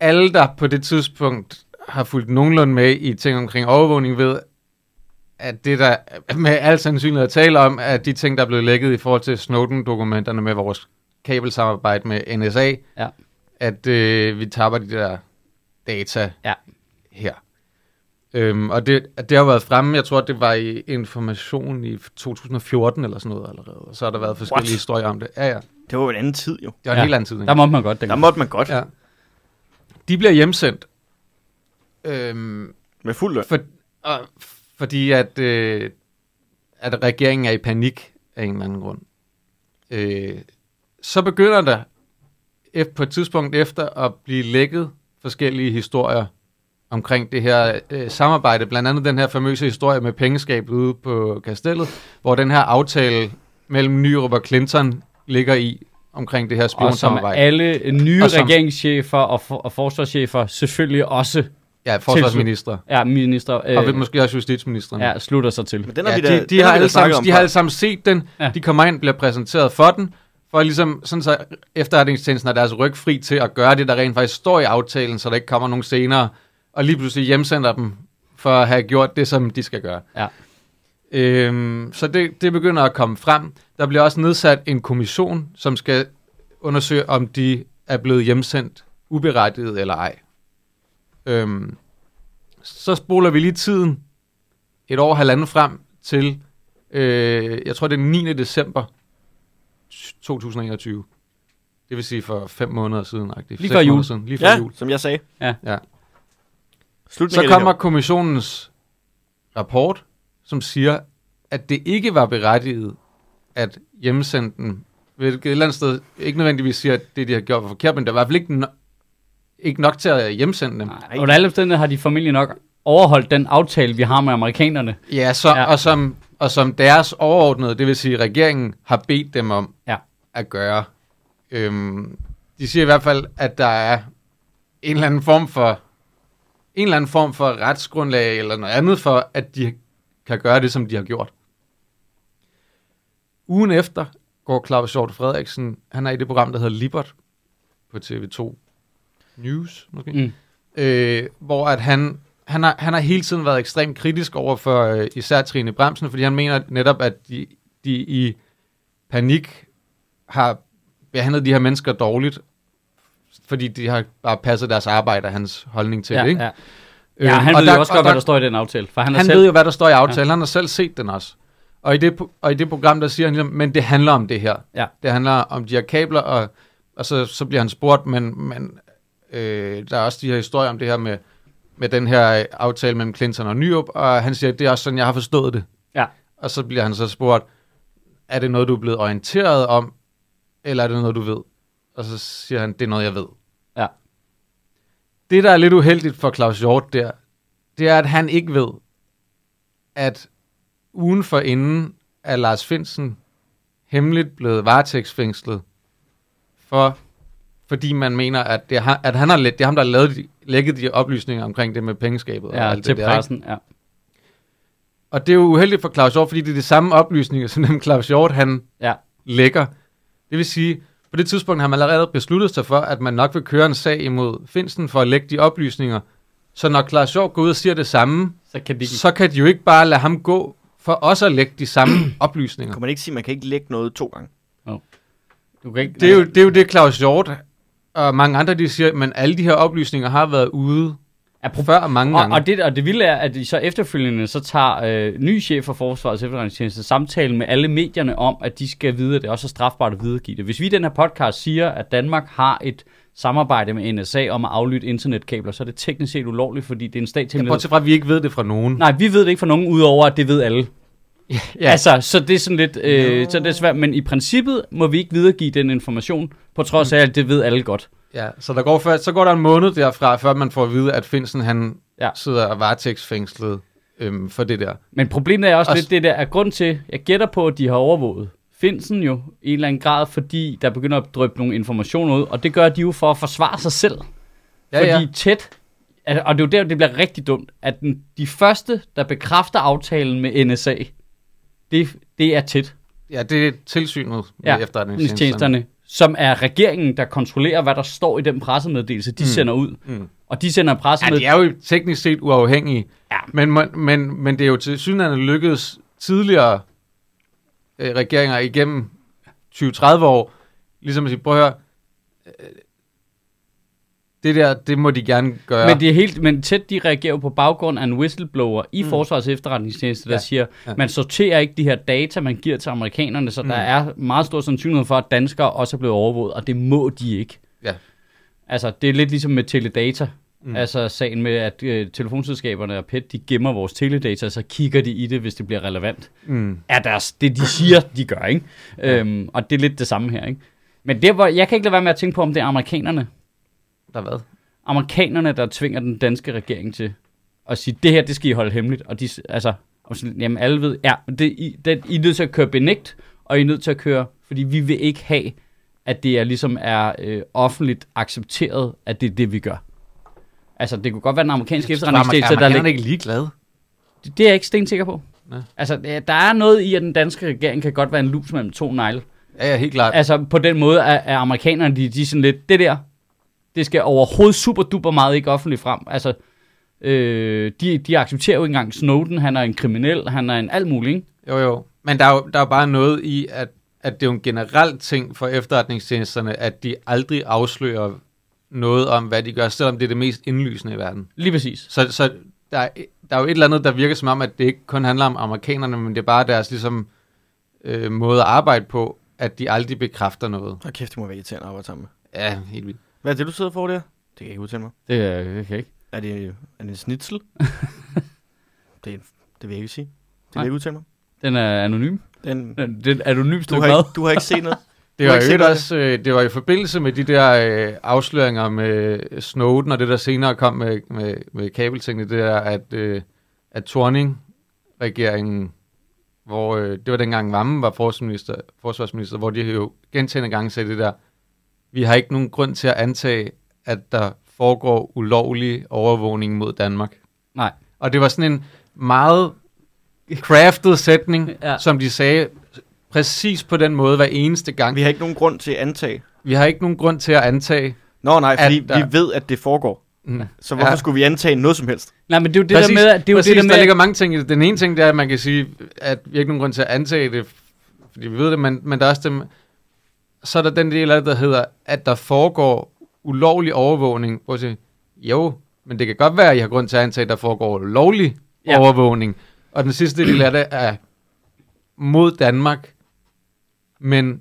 alle, der på det tidspunkt har fulgt nogenlunde med i ting omkring overvågning, ved, at det der med al sandsynlighed at tale om, at de ting, der er blevet lækket i forhold til Snowden-dokumenterne med vores kabelsamarbejde med NSA, Ja. at øh, vi tapper de der data Ja. her. Øhm, og det, at det har været fremme, jeg tror, det var i Information i 2014 eller sådan noget allerede. Og så har der været forskellige What? historier om det. Ja, ja. Det var jo en anden tid, jo. Det var en Ja. helt anden tid. ikke? Der må man godt Der måtte man godt. Ja. De bliver hjemsendt. Øhm, Med fuld løn. for, og, fordi at, øh, at regeringen er i panik af en eller anden grund. Øh, så begynder der på et tidspunkt efter at blive lækket forskellige historier omkring det her øh, samarbejde. Blandt andet den her famøse historie med pengeskabet ude på Kastellet, hvor den her aftale mellem Nyrup og Clinton ligger i omkring det her Og som spionsamarbejde. alle nye Og som- regeringschefer og, for, og forsvarschefer selvfølgelig også Ja, forsvarsminister. er minister, Øh, og måske også justitsministeren. ja, slutter sig til. Men den har ja, vi da, de, de, den har alle sammen, de har alle sammen set den. Ja. Ja. De kommer ind, bliver præsenteret for den, for ligesom sådan så efterretningstjenesten er deres ryg fri til at gøre det, der rent faktisk står i aftalen, så der ikke kommer nogen senere, og lige pludselig hjemsender dem for at have gjort det, som de skal gøre. Ja. Øhm, så det, det begynder at komme frem. Der bliver også nedsat en kommission, som skal undersøge, om de er blevet hjemsendt uberettiget eller ej. Øhm, så spoler vi lige tiden et år halvanden frem til, øh, jeg tror det er den 9. december 2021. Det vil sige for fem måneder siden. Lige Lige før jul. Siden, lige før Ja, jul. som jeg sagde. Ja. Slutningen Så kommer kommissionens rapport, som siger, at det ikke var berettiget at hjemsende dem. Hvilket et eller andet sted ikke nødvendigvis siger, at det, de har gjort, var forkert, men der var i hvert fald ikke, no- ikke nok til at hjemsende dem. Nej. Under alle omstændigheder har de formentlig nok overholdt den aftale, vi har med amerikanerne. Ja, så, ja. Og, som, og som deres overordnede, det vil sige regeringen, har bedt dem om Ja. at gøre. Øhm, de siger i hvert fald, at der er en eller anden form for en eller anden form for retsgrundlag eller noget andet for, at de kan gøre det, som de har gjort. Ugen efter går Claus Hjort Frederiksen, han er i det program, der hedder Libert på TV2 News, måske Mm. øh, hvor at han, han, har, han har hele tiden været ekstremt kritisk over for øh, især Trine Bremsen, fordi han mener netop, at de, de i panik har behandlet de her mennesker dårligt, fordi de har bare passet deres arbejde og hans holdning til Ja, det. Ikke? ja. ja, han og ved jo også godt, hvad der står i den aftale. For han, han selv, ved jo, hvad der står i aftalen. Ja. Han har selv set den også. Og i, det, og i det program, der siger han, ligesom, men det handler om det her. Ja. Det handler om de her kabler, og, og så, så bliver han spurgt, men, men øh, der er også de her historier om det her med, med den her øh, aftale mellem Clinton og Nyrup, og han siger, det er også sådan, jeg har forstået det. Ja. Og så bliver han så spurgt, er det noget, du er blevet orienteret om, eller er det noget, du ved? Og så siger han, det er noget, jeg ved. Det, der er lidt uheldigt for Claus Hjort der, det er, at han ikke ved, at ugen for inden er Lars Finsen hemmeligt blevet varetægtsfængslet, for, fordi man mener, at, det er, han- at han har, det er ham, der har lavet de, lækket de oplysninger omkring det med pengeskabet. og Ja, alt til det der, ikke? pressen, ja. Og det er jo uheldigt for Claus Hjort, fordi det er de samme oplysninger, som dem Claus Hjort han Ja. lægger. Det vil sige, på det tidspunkt har man allerede besluttet sig for, at man nok vil køre en sag imod Finsen for at lægge de oplysninger. Så når Claus Hjort går ud og siger det samme, Så kan de så kan de jo ikke bare lade ham gå for også at lægge de samme oplysninger. Kunne man ikke sige, at man kan ikke lægge noget to gange? Du kan ikke, Det er, jo, det er jo det, Claus Hjort og mange andre de siger, men alle de her oplysninger har været ude er pro- før mange og, gange. og, det, og det vilde er, at de så efterfølgende så tager øh, ny chef for Forsvarets efterretningstjeneste samtale med alle medierne om, at de skal vide, at det også er strafbart at videregive det. Hvis vi i den her podcast siger, at Danmark har et samarbejde med NSA om at aflytte internetkabler, så er det teknisk set ulovligt, fordi det er en Ja, statshemmelighed. bortset fra, at vi ikke ved det fra nogen. Nej, vi ved det ikke fra nogen, udover at det ved alle. Ja, Ja. Altså, så det er sådan lidt, øh, så det er svært, men i princippet må vi ikke videregive den information, på trods af, at det ved alle godt. ja, så, der går så går der en måned derfra, før man får at vide, at Finsen han Ja. sidder varetægtsfængslet øhm, for det der. Men problemet er også Og lidt det der, at grund til, jeg gætter på, at de har overvåget Finsen jo i en eller anden grad, fordi der begynder at drøbe nogle informationer ud, og det gør de jo for at forsvare sig selv. Ja, fordi ja. tæt, og det er jo der, det bliver rigtig dumt, at den, de første, der bekræfter aftalen med NSA, det, det er tæt. Ja, det er tilsynet med Ja, efterretningstjenesterne. Tjenesterne, som er regeringen, der kontrollerer, hvad der står i den pressemeddelelse, de mm. sender ud. Mm. Og de sender en Ja, pressemeddelelse. de er jo teknisk set uafhængige. Ja. Men, men, men, men det er jo til synligheden lykkedes tidligere øh, regeringer igennem 20-30 år, ligesom at sige, prøv at høre, det der, det må de gerne gøre. Men det er helt, men tæt de reagerer jo på baggrund af en whistleblower i mm. Forsvarets efterretningstjeneste, der ja. Siger, ja. man sorterer ikke de her data, man giver til amerikanerne, så mm. der er meget stor sandsynlighed for, at danskere også er blevet overvåget, og det må de ikke. Ja. Altså, det er lidt ligesom med teledata. Mm. Altså sagen med, at øh, telefonselskaberne og PET, de gemmer vores teledata, så kigger de i det, hvis det bliver relevant. mm. Er deres, det, de siger, de gør, ikke? Ja. Øhm, og det er lidt det samme her, ikke? Men det, hvor, jeg kan ikke lade være med at tænke på, om det er amerikanerne, Der hvad? amerikanerne, der tvinger den danske regering til at sige, det her, det skal I holde hemmeligt. Og de, altså, og sådan, jamen alle ved, ja, det, I, det, I er nødt til at køre benægt, og I er nødt til at køre, fordi vi vil ikke have, at det er ligesom er øh, offentligt accepteret, at det er det, vi gør. Altså, det kunne godt være den amerikanske efterretningstjeneste, der er ikke ligeglade. Det, det er jeg ikke stensikker på. Nej. Altså, der er noget i, at den danske regering kan godt være en lus mellem to negle. Ja, ja, helt klart. Altså, på den måde er, er amerikanerne, de, de er sådan lidt, det der, det skal overhovedet super duper meget ikke offentligt frem. Altså, øh, de, de accepterer jo ikke engang Snowden, han er en kriminel, han er en alt mulig, ikke? Jo, jo. Men der er jo, der er bare noget i, at, at det er jo en generel ting for efterretningstjenesterne, at de aldrig afslører noget om, hvad de gør, selvom det er det mest indlysende i verden. Lige præcis. Så, så der, er, der er jo et eller andet, der virker som om, at det ikke kun handler om amerikanerne, men det er bare deres ligesom, øh, måde at arbejde på, at de aldrig bekræfter noget. Hold kæft, det må være irriterende at arbejde sammen med. Ja, helt vildt. Hvad er det, du sidder for der? Det kan jeg ikke udtale mig. Det er det kan jeg ikke. Er det, er det en snitsel? det, er, det vil jeg ikke sige. Det vil jeg ikke udtale mig. Den er anonym. Den, Den, den er anonym du, har ikke, du har ikke set noget? Det var ikke set også, øh, det var i forbindelse med de der øh, afsløringer med Snowden, og det der senere kom med, med, med kabeltingene, det er, at, øh, at Torning-regeringen, hvor øh, det var dengang Vammen var forsvarsminister, forsvarsminister, hvor de jo gentagende gange sagde det der, vi har ikke nogen grund til at antage, at der foregår ulovlig overvågning mod Danmark. Nej. Og det var sådan en meget crafted sætning, Ja. som de sagde præcis på den måde hver eneste gang. Vi har ikke nogen grund til at antage. Vi har ikke nogen grund til at antage. Nå nej, fordi At der- vi ved, at det foregår. Mm. Så hvorfor Ja. skulle vi antage noget som helst? Nej, men det er jo det Præcis, der med, at det er jo præcis, det der med, der at- ligger mange ting i det. Den ene ting, det er, at man kan sige, at vi har ikke nogen grund til at antage det, fordi vi ved det, men, men der er også dem, så er der den del af det, der hedder, at der foregår ulovlig overvågning. Prøv at sige, jo, men det kan godt være, at I har grund til at antage, at der foregår lovlig Ja. overvågning. Og den sidste del af det er mod Danmark, men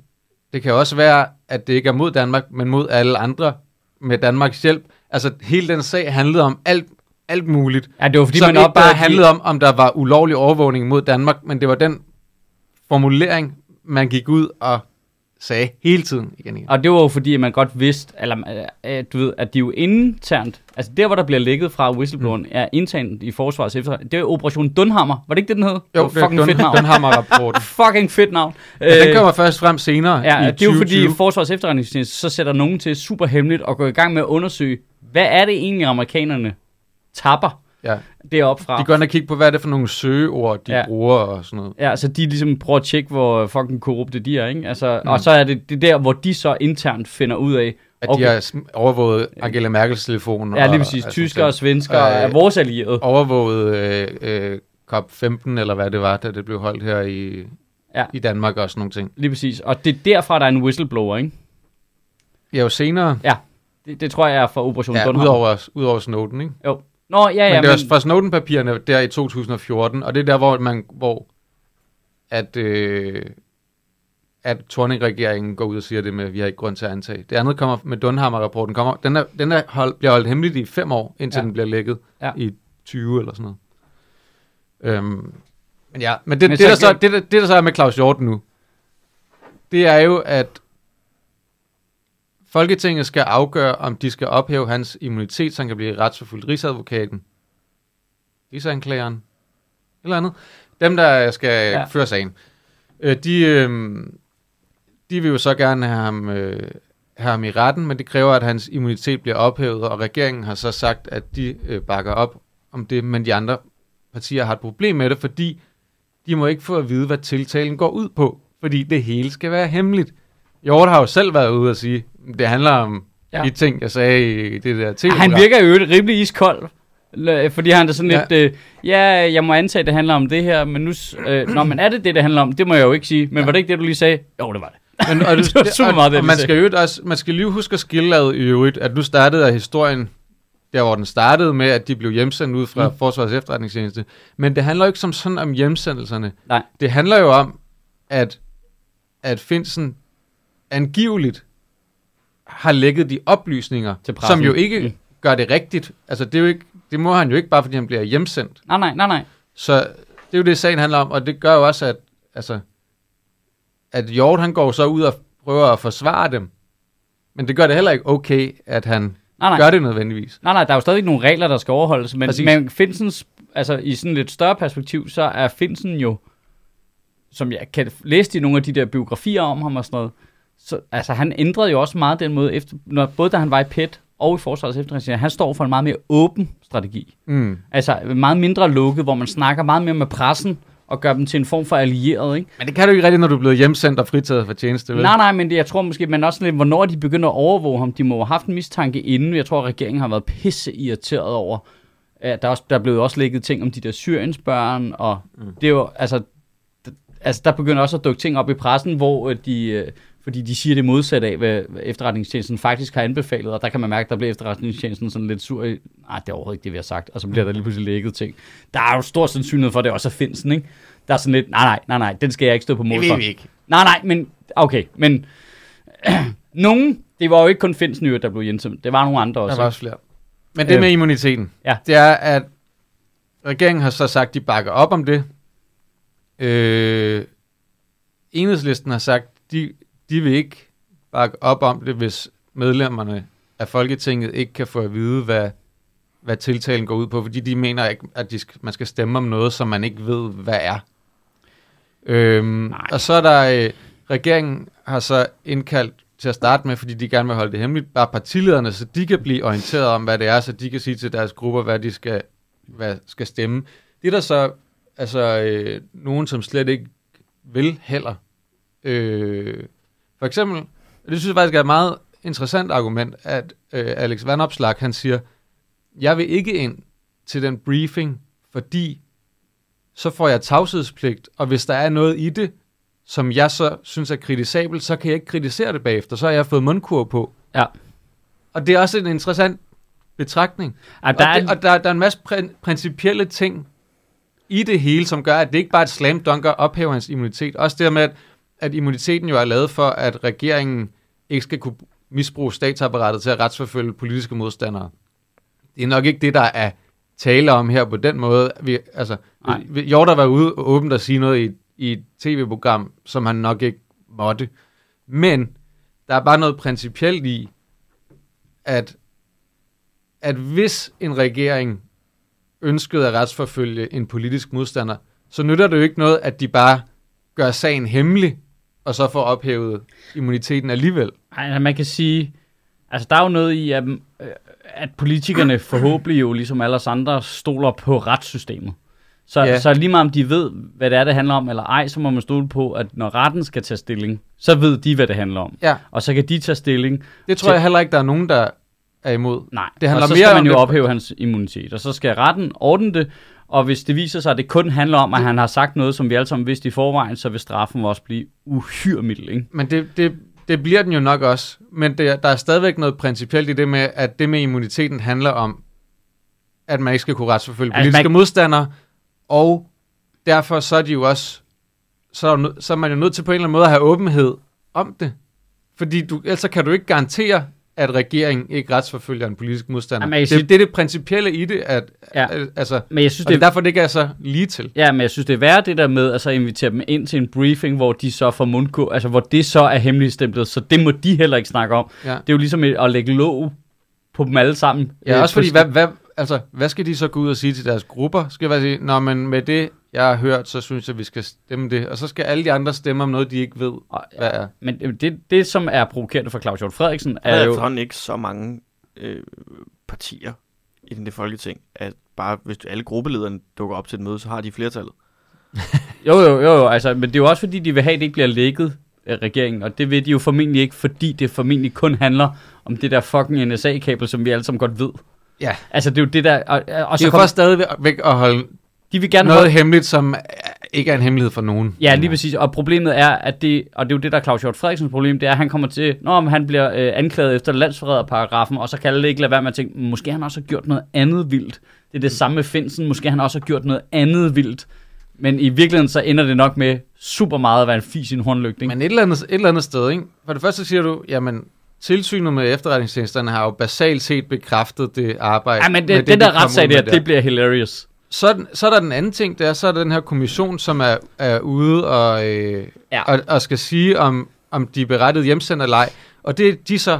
det kan også være, at det ikke er mod Danmark, men mod alle andre med Danmarks hjælp. Altså, hele den sag handlede om alt, alt muligt. Ja, det var fordi, Som man ikke bare handlede om, om der var ulovlig overvågning mod Danmark, men det var den formulering, man gik ud og sagde hele tiden igen. igen. Og det var jo fordi, at man godt vidste, eller øh, du ved, at de jo internt, altså der, hvor der bliver lækket fra whistlebloweren, mm. er internt i forsvarets efter. Det er Operation Dunhammer. Var det ikke det, den hed? Jo, det var fucking Dun- fedt navn. Dunhammer-rapporten. fucking fedt navn. Men den kommer først frem senere Ja, i det er jo fordi 2020. Forsvarets efterretningstjeneste så sætter nogen til super hemmeligt og går i gang med at undersøge, hvad er det egentlig, amerikanerne tapper Ja. deroppe fra. De går ind og kigger på, hvad er det for nogle søgeord, de Ja. ja. bruger og sådan noget. Ja, altså de ligesom prøver at tjekke, hvor fucking korrupte de er, ikke? Altså, mm. Og så er det, det der, hvor de så internt finder ud af, At Okay. de har overvåget Angela Merkels telefon. ja lige og- præcis, altså, tyskere og svenskere Øh, er vores allierede. Overvåget øh, øh, COP15, eller hvad det var, da det blev holdt her i, Ja. ja. i Danmark og sådan nogle ting. Lige præcis. Og det er derfra, der er en whistleblower, ikke? Ja, jo senere, Det, det tror jeg er fra Operation ja, udover, udover Snowden, ikke? Jo. Nå, ja, Ja, men det var men, fra Snowden-papirerne der i 2014, og det er der, hvor man, hvor at, øh, at Thorning-regeringen går ud og siger det med, at vi har ikke grund til at antage. Det andet kommer med Dunhammer-rapporten. Kommer, den er, den er hold, bliver holdt hemmeligt i fem år, indtil Ja. den bliver lækket Ja. i 20 eller sådan noget. Øhm, men ja, men det, Men men så det, der så, det, der, det, der så er med Claus Hjort nu, det er jo, at Folketinget skal afgøre, om de skal ophæve hans immunitet, så han kan blive retsforfulgt. Rigsadvokaten, rigsanklageren, eller andet. Dem, der skal Ja. føre sagen. Øh, de, øh, de vil jo så gerne have ham, øh, have ham i retten, men det kræver, at hans immunitet bliver ophævet, og regeringen har så sagt, at de øh, bakker op om det, men de andre partier har et problem med det, fordi de må ikke få at vide, hvad tiltalen går ud på, fordi det hele skal være hemmeligt. Hjort har jo selv været ude og sige, det handler om Ja. de ting, jeg sagde i det der tv han virker jo rimelig iskold. Fordi han er sådan Ja. lidt, øh, ja, jeg må antage, at det handler om det her, men nu, øh, når man er det det, det handler om, det må jeg jo ikke sige. Men Ja. var det ikke det, du lige sagde? Jo, det var det. Men, og, Det var super meget det, og man skal jo også, man skal lige huske at skille ad i øvrigt, at nu startede historien, der hvor den startede med, at de blev hjemsendt ud fra mm. Forsvarets efterretningstjeneste. Men det handler jo ikke som sådan om hjemsendelserne. Nej. Det handler jo om, at, at Finsen angiveligt har lægget de oplysninger, Til pressen. som jo ikke Mm. mm. gør det rigtigt. Altså det, er jo ikke, det må han jo ikke, bare fordi han bliver hjemsendt. Nej, nej, nej, nej. Så det er jo det, sagen handler om, og det gør jo også, at, altså, at Hjort han går så ud og prøver at forsvare dem. Men det gør det heller ikke okay, at han Nej, nej. gør det nødvendigvis. Nej, nej, der er jo stadig nogle regler, der skal overholdes, men, Præcis. men Finsens, altså i sådan lidt større perspektiv, så er Finsen jo, som jeg kan læse i nogle af de der biografier om ham og sådan noget, så, altså han ændrede jo også meget den måde, efter, når, både da han var i PET og i Forsvarets efterretningstjeneste, han står for en meget mere åben strategi. Mm. Altså meget mindre lukket, hvor man snakker meget mere med pressen, og gør dem til en form for allieret, ikke? Men det kan du ikke rigtigt, når du er blevet hjemsendt og fritaget for tjeneste, vel? Nej, nej, men det, jeg tror måske, men også lidt, hvornår de begynder at overvåge ham. De må have haft en mistanke inden. Jeg tror, at regeringen har været pisse irriteret over. at der, er også, der blev også lægget ting om de der Syriens børn, og mm. det er jo, altså, altså, der begynder også at dukke ting op i pressen, hvor øh, de, øh, fordi de siger det modsatte af, hvad efterretningstjenesten faktisk har anbefalet, og der kan man mærke, at der bliver efterretningstjenesten sådan lidt sur i, nej, det er overhovedet ikke det, vi har sagt, og så bliver der lige pludselig lægget ting. Der er jo stor sandsynlighed for, at det også er Finsen, ikke? Der er sådan lidt, nej, nej, nej, nej, den skal jeg ikke stå på mål det for. ved vi ikke. Nej, nej, men okay, men nogen, det var jo ikke kun Finsen, der blev hjemsendt. Det var nogle andre Der også. var også flere. Men det Øh, med immuniteten, ja. det er, at regeringen har så sagt, at de bakker op om det. Øh, enhedslisten har sagt, de, de vil ikke bakke op om det, hvis medlemmerne af Folketinget ikke kan få at vide, hvad, hvad tiltalen går ud på, fordi de mener ikke, at de skal, man skal stemme om noget, som man ikke ved, hvad er. Øhm, Nej. og så er der, øh, regeringen har så indkaldt til at starte med, fordi de gerne vil holde det hemmeligt, bare partilederne, så de kan blive orienteret om, hvad det er, så de kan sige til deres grupper, hvad de skal, hvad skal stemme. Det er der så altså, øh, nogen, som slet ikke vil heller. Øh, for eksempel, og det synes jeg faktisk er et meget interessant argument, at øh, Alex Vanopslag, han siger, jeg vil ikke ind til den briefing, fordi så får jeg tavshedspligt, og hvis der er noget i det, som jeg så synes er kritisabelt, så kan jeg ikke kritisere det bagefter. Så har jeg fået mundkur på. Ja. Og det er også en interessant betragtning. Ja, Og, der er, det, og der, der er en masse prin- principielle ting i det hele, som gør, at det ikke bare er et slam dunk at ophæve hans immunitet. Også det med, at, at immuniteten jo er lavet for, at regeringen ikke skal kunne misbruge statsapparatet til at retsforfølge politiske modstandere. Det er nok ikke det, der er tale om her på den måde. Vi, altså, Nej. Hjorter var ude og åbent og sige noget i, i et tv-program, som han nok ikke måtte. Men der er bare noget principielt i, at, at hvis en regering ønskede at retsforfølge en politisk modstander, så nytter det jo ikke noget, at de bare gør sagen hemmelig, og så får ophævet immuniteten alligevel. Ej, altså, man kan sige, altså der er jo noget i, at, øh, at politikerne forhåbentlig jo ligesom alle os andre stoler på retssystemet. Så, Ja. så lige meget om de ved, hvad det er, det handler om, eller ej, så må man stole på, at når retten skal tage stilling, så ved de, hvad det handler om. Ja. Og så kan de tage stilling. Det tror jeg heller ikke, der er nogen, der er imod. Nej, Det handler og så mere skal man jo det- ophæve hans immunitet, og så skal retten ordne det, og hvis det viser sig, at det kun handler om, at han har sagt noget, som vi alle sammen vidste i forvejen, så vil straffen også blive uhyre mild, ikke? Men det, det, det bliver den jo nok også. Men det, der er stadigvæk noget principielt i det med, at det med immuniteten handler om, at man ikke skal kunne retsforfølge Altså, politiske man- modstandere, og derfor så er de jo også, så er, så er man jo nødt til på en eller anden måde at have åbenhed om det. Fordi du, ellers kan du ikke garantere, at regeringen ikke retsforfølger en politisk modstander. Jamen, det, synes- det er det principielle i det, at, Ja. altså, Men jeg synes, og det det er derfor, det ikke er så lige til. Ja, men jeg synes, det er værd det der med at så invitere dem ind til en briefing, hvor de så får mundgå, altså hvor det så er hemmeligstemplet, så det må de heller ikke snakke om. Ja. Det er jo ligesom at lægge låg på dem alle sammen. Ja, Øh, også fordi, hvad, hvad, altså, hvad skal de så gå ud og sige til deres grupper? Skal jeg sige, nå, men med det, jeg har hørt, så synes jeg, vi skal stemme det. Og så skal alle de andre stemme om noget, de ikke ved, Og- hvad er. Men øh, det, det, som er provokerende for Claus Hjort Frederiksen, Der er er jo... efterhånden ikke så mange øh, partier i det folketing, at bare hvis alle gruppelederne dukker op til et møde, så har de flertallet. Jo, jo, jo, jo, altså, men det er jo også fordi, de vil have, at det ikke bliver lækket af regeringen, og det vil de jo formentlig ikke, fordi det formentlig kun handler om det der fucking NSA-kabel, som vi alle sammen godt ved. Ja. Altså, det er jo det der... Og, og Det er så jo kom, for stadigvæk at holde de vil gerne noget holde, hemmeligt, som ikke er en hemmelighed for nogen. Ja, lige præcis. Og problemet er, at det, og det er jo det, der er Claus Hjort Frederiksens problem, det er, at han kommer til, når han bliver øh, anklaget efter landsforræderparagrafen, og så kan alle ikke lade være med at tænke, "Mm, måske han også har gjort noget andet vildt. Det er det samme med Finsen, måske han også har gjort noget andet vildt. Men i virkeligheden så ender det nok med super meget at være en fis i en hornlygte. Ikke? Men et eller, andet, et eller andet sted, ikke? For det første siger du, jamen, tilsynet med efterretningstjenesterne har jo basalt set bekræftet det arbejde. Ja, men det, den de der retssag der, det bliver hilarious. Så, så er der den anden ting, det er, så er der den her kommission, som er, er ude og, øh, Ja. og, og skal sige, om, om de er berettiget hjemsendt eller ej. Og det er de så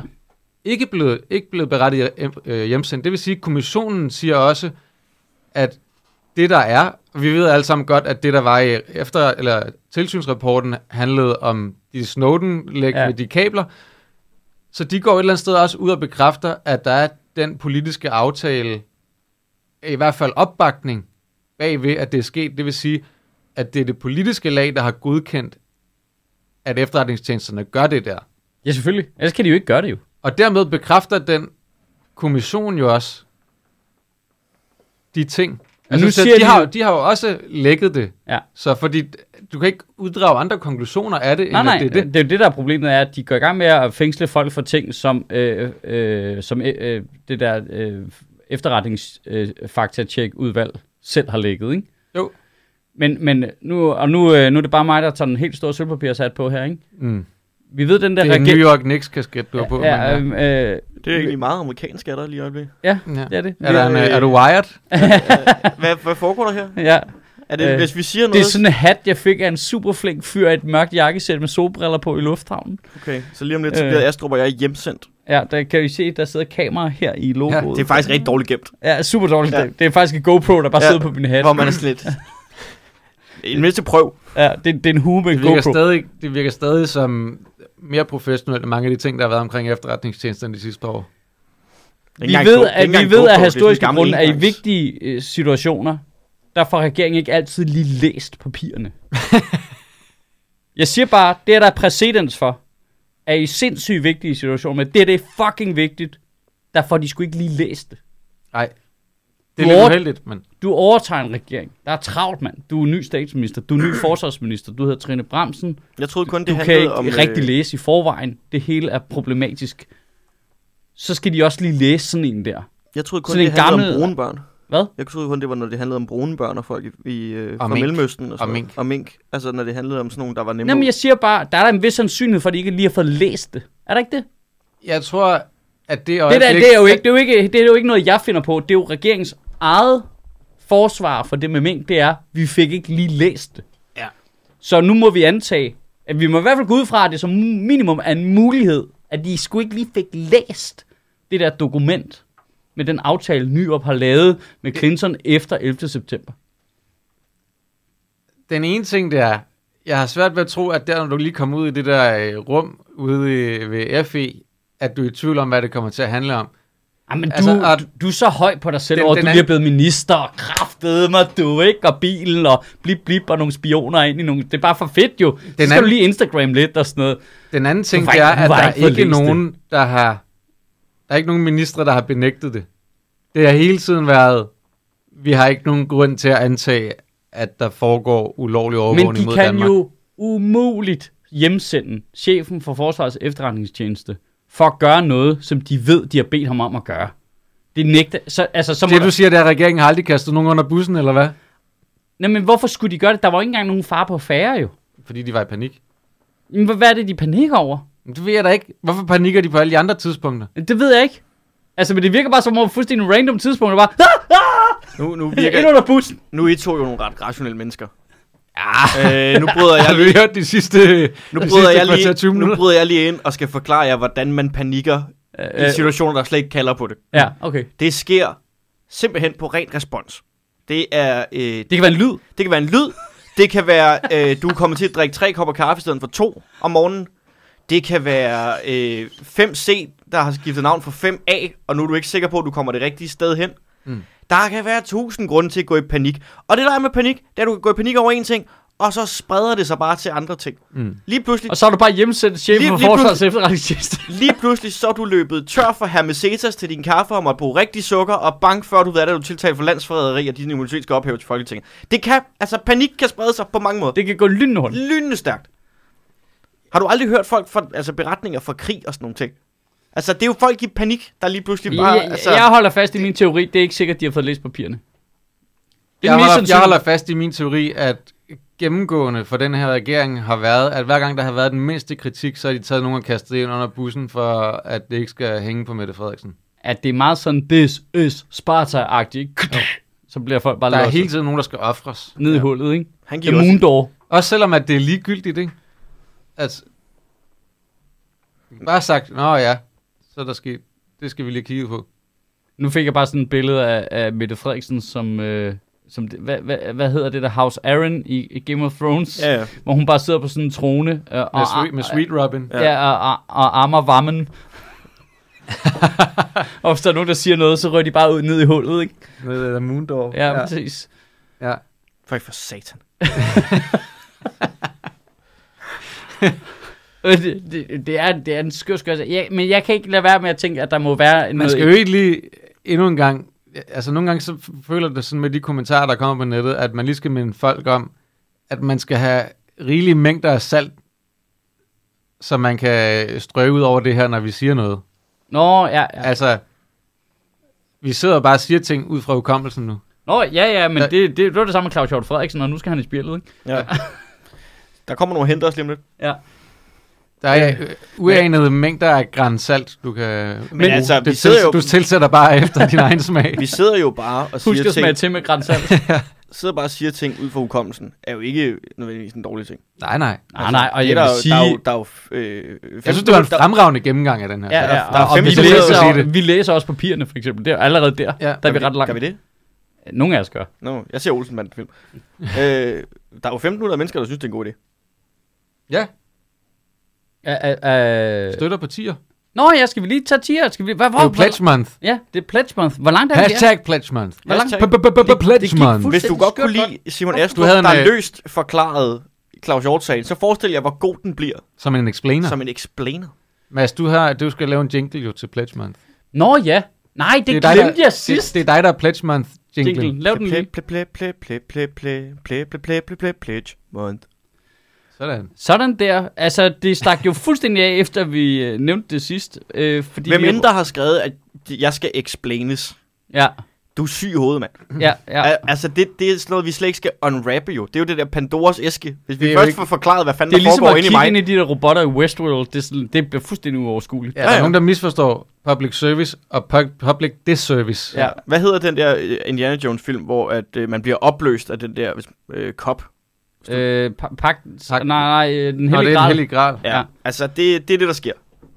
ikke blevet, ikke blevet berettiget øh, hjemsendt. Det vil sige, at kommissionen siger også, at det der er, og vi ved alle sammen godt, at det der var i efter, eller tilsynsrapporten handlede om de Snowden-læg. Ja. med de kabler, så de går et eller andet sted også ud og bekræfter, at der er den politiske aftale, i hvert fald opbakning bagved, at det er sket. Det vil sige, at det er det politiske lag, der har godkendt, at efterretningstjenesterne gør det der. Ja, selvfølgelig. Ellers kan de jo ikke gøre det jo. Og dermed bekræfter den kommission jo også de ting. Altså, nu så siger de, de har, de har jo også lækket det. Ja. Så fordi du kan ikke uddrage andre konklusioner af det, Nej, end nej, det er det. det er jo det, der er problemet, er, at de går i gang med at fængsle folk for ting, som, øh, øh, som øh, øh, det der øh, efterretningsfaktatjek-udvalg selv har lægget, ikke? Jo. Men, men nu, og nu, øh, nu er det bare mig, der tager den helt store sølvpapirshat på her, ikke? Mm. Vi ved, den der Det er en New York Knicks-kasket, du har på. Ja, men, øh, øh, Det er egentlig meget amerikansk, er der lige i øjeblikket. ja, ja. det er det. Er, der en, øh, er du wired? Hvad, hvad foregår der her? Ja, Er det, Øh, hvis vi siger det er noget... sådan en hat, jeg fik af en super flink fyr i et mørkt jakkesæt med solbriller på i lufthavnen. Okay, så lige om lidt, så Øh. bliver Astrup og jeg hjemsendt. Ja, der kan I se, der sidder kamera her i logoet. Det er faktisk rigtig dårligt gemt. Ja, super dårligt. Ja. Ja. Det er faktisk en GoPro, der bare Ja, sidder på min hat. Hvor man er slet... Det mindste prøv. Ja, det, det er en hue med en Det virker, GoPro. stadig, det virker stadig som mere professionelt end mange af de ting, der har været omkring efterretningstjenesterne de sidste år. Vi ved, at, vi ved af historiske grunde, at i vigtige øh, situationer, der får regeringen ikke altid lige læst papirerne. jeg siger bare, det er der præcedens for, at i sindssygt vigtige situationer, men det er det er fucking vigtigt, der får de sgu ikke lige læst det. Nej. Det er Du lidt over- uheldigt, men... Du overtager en regering. Der er travlt, mand. Du er ny statsminister. Du er ny forsvarsminister. Du hedder Trine Bramsen. Jeg troede kun, det du kan handlede ikke om... om, rigtig læse i forvejen. Det hele er problematisk. Så skal de også lige læse sådan en der. Jeg troede kun, sådan det en handlede gammel- om brune børn. Hvad? Jeg troede kun, det var, når det handlede om brune børn og folk i, i øh, fra mink. Mellemøsten. Og, sådan Og mink. Og mink. Altså, når det handlede om sådan nogle, der var nemme. Jamen, jeg siger bare, der er der en vis sandsynlighed for, at de ikke lige har fået læst det. Er der ikke det? Jeg tror, at det Det, der, øjeblik... det, er jo ikke, det, er jo ikke, det er jo ikke noget, jeg finder på. Det er jo regeringens eget forsvar for det med mink. Det er, vi fik ikke lige læst det. Ja. Så nu må vi antage, At vi må i hvert fald gå ud fra, at det som minimum er en mulighed, at de sgu ikke lige fik læst det der dokument med den aftale, Nyrup har lavet med Clinton efter 11. september. Den ene ting, det er, jeg har svært ved at tro, at der, når du lige kommer ud i det der øh, rum ude i, ved FE, at du er i tvivl om, hvad det kommer til at handle om. Jamen, du, Altså, altså, og- du, du er så høj på dig selv, Den- over, at du lige er blevet minister, og kraftede mig, du, ikke? Og bilen, og blip, blip, og nogle spioner ind i nogle... Det er bare for fedt, jo. Den så skal anden- du lige Instagram lidt og sådan noget. Den anden ting, det er, du at der er ikke nogen, der har... Der er ikke nogen ministre, der har benægtet det. Det har hele tiden været, vi har ikke nogen grund til at antage, at der foregår ulovlig Men overvågning de mod kan Danmark. jo umuligt hjemsende chefen for Forsvarets efterretningstjeneste for at gøre noget, som de ved, de har bedt ham om at gøre. Det nægter... Så, altså, så Det der- du siger, det er, at regeringen har aldrig kastet nogen under bussen, eller hvad? Nej, men hvorfor skulle de gøre det? Der var ikke engang nogen far på færre, jo. Fordi de var i panik. Hvad- hvad er det, de panikker over? Det ved jeg da ikke. Hvorfor panikker de på alle de andre tidspunkter? Det ved jeg ikke. Altså, men det virker bare som om fuldstændig random tidspunkt, det bare, ah, ah, Nu, nu, ind virker, under bussen. nu er I to jo nogle ret rationelle mennesker. Ja. Øh, nu bryder jeg lige, hørt de sidste, nu de bryder sidste jeg kvarter 20 lige, nu bryder jeg lige ind og skal forklare jer, hvordan man panikker i situationer, der slet ikke kalder på det. Ja, okay. Det sker simpelthen på ren respons. Det er øh, Det kan være en lyd. Det kan være en lyd. Det kan være, øh, du er kommet til at drikke tre kopper kaffe i stedet for to om morgenen. Det kan være øh, 5C, der har skiftet navn for 5A, og nu er du ikke sikker på, at du kommer det rigtige sted hen. Mm. Der kan være tusind grunde til at gå i panik. Og det der er med panik, det er, at du kan gå i panik over en ting, og så spreder det sig bare til andre ting. Mm. Lige pludselig, Og så er du bare hjemsendt chefen Lige- for Forsvarets efterretningstjeneste. lige pludselig så er du løbet tør for hermesetas til din kaffe og måtte bruge rigtig sukker, og bank før du ved, at du er tiltalt for landsforræderi, og din immunitet skal ophæves til Folketinget. Det kan, altså panik kan sprede sig på mange måder. Det kan gå lynhurtigt. lynende stærkt. Har du aldrig hørt folk for, altså beretninger fra krig og sådan nogle ting? Altså, det er jo folk i panik, der lige pludselig bare... Jeg, altså, jeg holder fast i min teori. Det er ikke sikkert, de har fået læst papirerne. Det er Jeg holder, jeg holder fast i min teori, at gennemgående for den her regering har været, at hver gang der har været den mindste kritik, så har de taget nogen og kastet ind under bussen, for at det ikke skal hænge på Mette Frederiksen. At det er meget sådan, this is Sparta-agtigt. Så bliver folk bare Der er losset hele tiden nogen, der skal ofres. ned i Ja. hullet, ikke? han The giver Moon Door. Også selvom at det er ligegyldigt, ikke? Altså, bare sagt, nå ja, så er der sket. Det skal vi lige kigge på. Nu fik jeg bare sådan et billede af, af Mette Frederiksen, som... Øh, som det, hvad, hvad, hvad hedder det der House Aaron i, i Game of Thrones? Ja, ja. Hvor hun bare sidder på sådan en trone. Øh, og, Med, sweet, med Sweet Robin. Ja, ja og, og, og armer vammen. og hvis der er nogen, der siger noget, så rører de bare ud ned i hullet, ikke? Med uh, Moondor. Ja, ja. præcis. ja. For, for satan. Øh, Det, det, det, er, det er en skør, skør. Ja, men jeg kan ikke lade være med at tænke, at der må være Man noget... skal jo ikke lige endnu en gang... Altså nogle gange så føler det sådan med de kommentarer, der kommer på nettet, at man lige skal minde folk om, at man skal have rigelige mængder af salt, så man kan strøge ud over det her, når vi siger noget. Nå, ja, ja. Altså, vi sidder og bare og siger ting ud fra hukommelsen nu. Nå, ja, ja, men Ja. det, det, det var det samme med Claus Hjort Frederiksen, og nu skal han i spillet, ikke? Ja. Der kommer nogle henter os lige om lidt. Ja. Der er øh, uanede mængder af græn salt, du kan... Men altså, vi det sidder jo- Du tilsætter bare efter din egen smag. Vi sidder jo bare og Husk siger at smage ting, til med grænsalt. sidder bare og siger ting ud fra hukommelsen, er jo ikke nødvendigvis en dårlig ting. Nej, nej. nej, nej, og Det jeg er vil der, jo- sige... der, er jo, der er jo, øh, Jeg synes, det var en fremragende gennemgang af den her. Ja, ja, der er og, og fem vi, læser, vi læser også papirerne, for eksempel. Det er allerede der. Ja. Der er vi ret langt. Kan vi det? Nogle af os gør. Nå, jeg ser Olsenbanden film. øh, der er jo 1500 mennesker, der synes, det er en god idé. Ja. Æ, æ, æ... Støtter partier. Nå ja, skal vi lige tage tier? Skal vi, hvad, hvor, det er pledge month. Ja, det er pledge month. Hvor langt er Hashtag vi? Hashtag pledge month. Hvor langt? Pledge month. Hvis du godt kunne lide Simon Astrup, der er øh, løst forklaret Claus Hjort så forestil jer, hvor god den bliver. Som en explainer. Som en explainer. Mads, du, har, du skal lave en jingle jo til pledge month. Nå ja. Nej, det, det glemte jeg sidst. Det, det er dig, der er pledge month jingle. Lav den lige. Pledge month. Sådan. Sådan der. Altså, det stak jo fuldstændig af, efter vi øh, nævnte det sidst. Øh, fordi Hvem vi- end der har skrevet, at jeg skal explaines. Ja, Du er syg i hovedet, mand. ja, ja. Altså, det, det er sådan noget, vi slet ikke skal unwrappe jo. Det er jo det der Pandoras æske. Hvis vi Det er først ikke- får forklaret, hvad fanden Det er der ligesom foregår at inde i kigge mig. ind i de der robotter i Westworld. Det, er sådan, det bliver fuldstændig uoverskueligt. Ja, der er ja. nogen, der misforstår public service og pu- public disservice. Ja. Hvad hedder den der øh, Indiana Jones film, hvor at, øh, man bliver opløst af den der øh, kop? Øh, pa- pak, Pak- nej, nej, øh, den Nå, det hellige er en grad. hellig gral. Ja. Ja. Altså, det, det er det, der sker.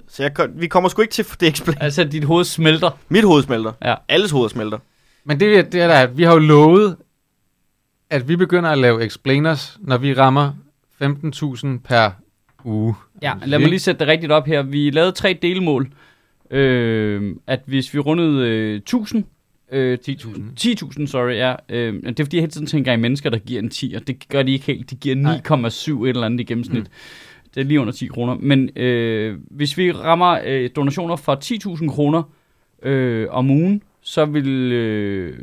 Så jeg, vi kommer sgu ikke til det explain. Altså, dit hoved smelter. Mit hoved smelter. Ja. Alles hoved smelter. Men det, er- det er der, at vi har jo lovet, at vi begynder at lave explainers, når vi rammer 15.000 per uge. Ja, lad mig lige sætte det rigtigt op her. Vi lavede tre delmål. Øh, at hvis vi rundede øh, 1000, øh, 10.000. 10.000, sorry, ja. Øh, det er fordi, jeg hele tiden tænker i mennesker, der giver en 10, og det gør de ikke helt. De giver Nej. 9,7 et eller andet i gennemsnit. Mm. Det er lige under 10 kroner. Men øh, hvis vi rammer øh, donationer for 10.000 kroner øh, om ugen, så vil... Øh,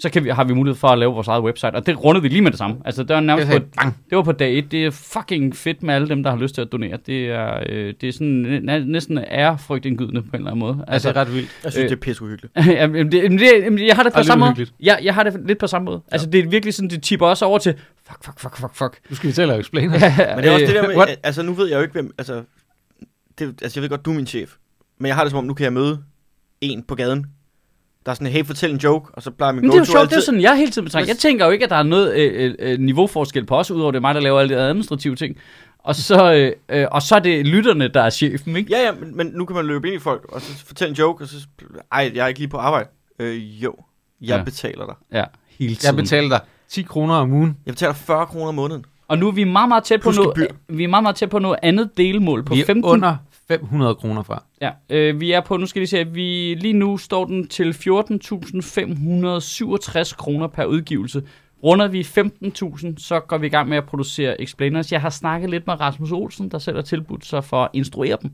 så kan vi, har vi mulighed for at lave vores eget website, og det rundede vi lige med det samme. Altså, det var nærmest Det på, er bang. det var på dag 1. Det er fucking fedt med alle dem, der har lyst til at donere. Det er, øh, det er sådan næ- næsten ærefrygtindgydende på en eller anden måde. Altså, det er ret vildt. Jeg synes, Øh, det er pisse uhyggeligt. jamen, det, jamen, det, jamen, jeg har det på samme måde. Ja, jeg har det lidt på samme måde. Altså, det er virkelig sådan, det tipper også over til, fuck, fuck, fuck, fuck, fuck. Nu skal vi til at lave. Men det er også det der med, what? at- altså nu ved jeg jo ikke, hvem, altså, det, altså jeg ved godt, du er min chef, men jeg har det som om, nu kan jeg møde en på gaden, der er sådan, hey, fortæl en joke, og så plejer min Men det er jo go-to sjovt, det er altid- sådan, jeg hele tiden betragter. Jeg tænker jo ikke, at der er noget øh, øh, niveauforskel på os, udover det er mig, der laver alle de administrative ting. Og så, øh, øh, og så er det lytterne, der er chefen, ikke? Ja, ja, men, men nu kan man løbe ind i folk, og så fortælle en joke, og så, ej, jeg er ikke lige på arbejde. Øh, jo, jeg Ja. betaler dig. Ja, hele Jeg tiden. betaler dig 10 kroner om ugen. Jeg betaler 40 kroner om måneden. Og nu er vi meget, meget tæt på noget, vi er meget, meget tæt på noget andet delmål på Vi er 15. under 500 kroner fra. Ja, øh, vi er på, nu skal vi se, vi, lige nu står den til 14.567 kroner per udgivelse. Runder vi 15.000, så går vi i gang med at producere explainers. Jeg har snakket lidt med Rasmus Olsen, der selv har tilbudt sig for at instruere dem.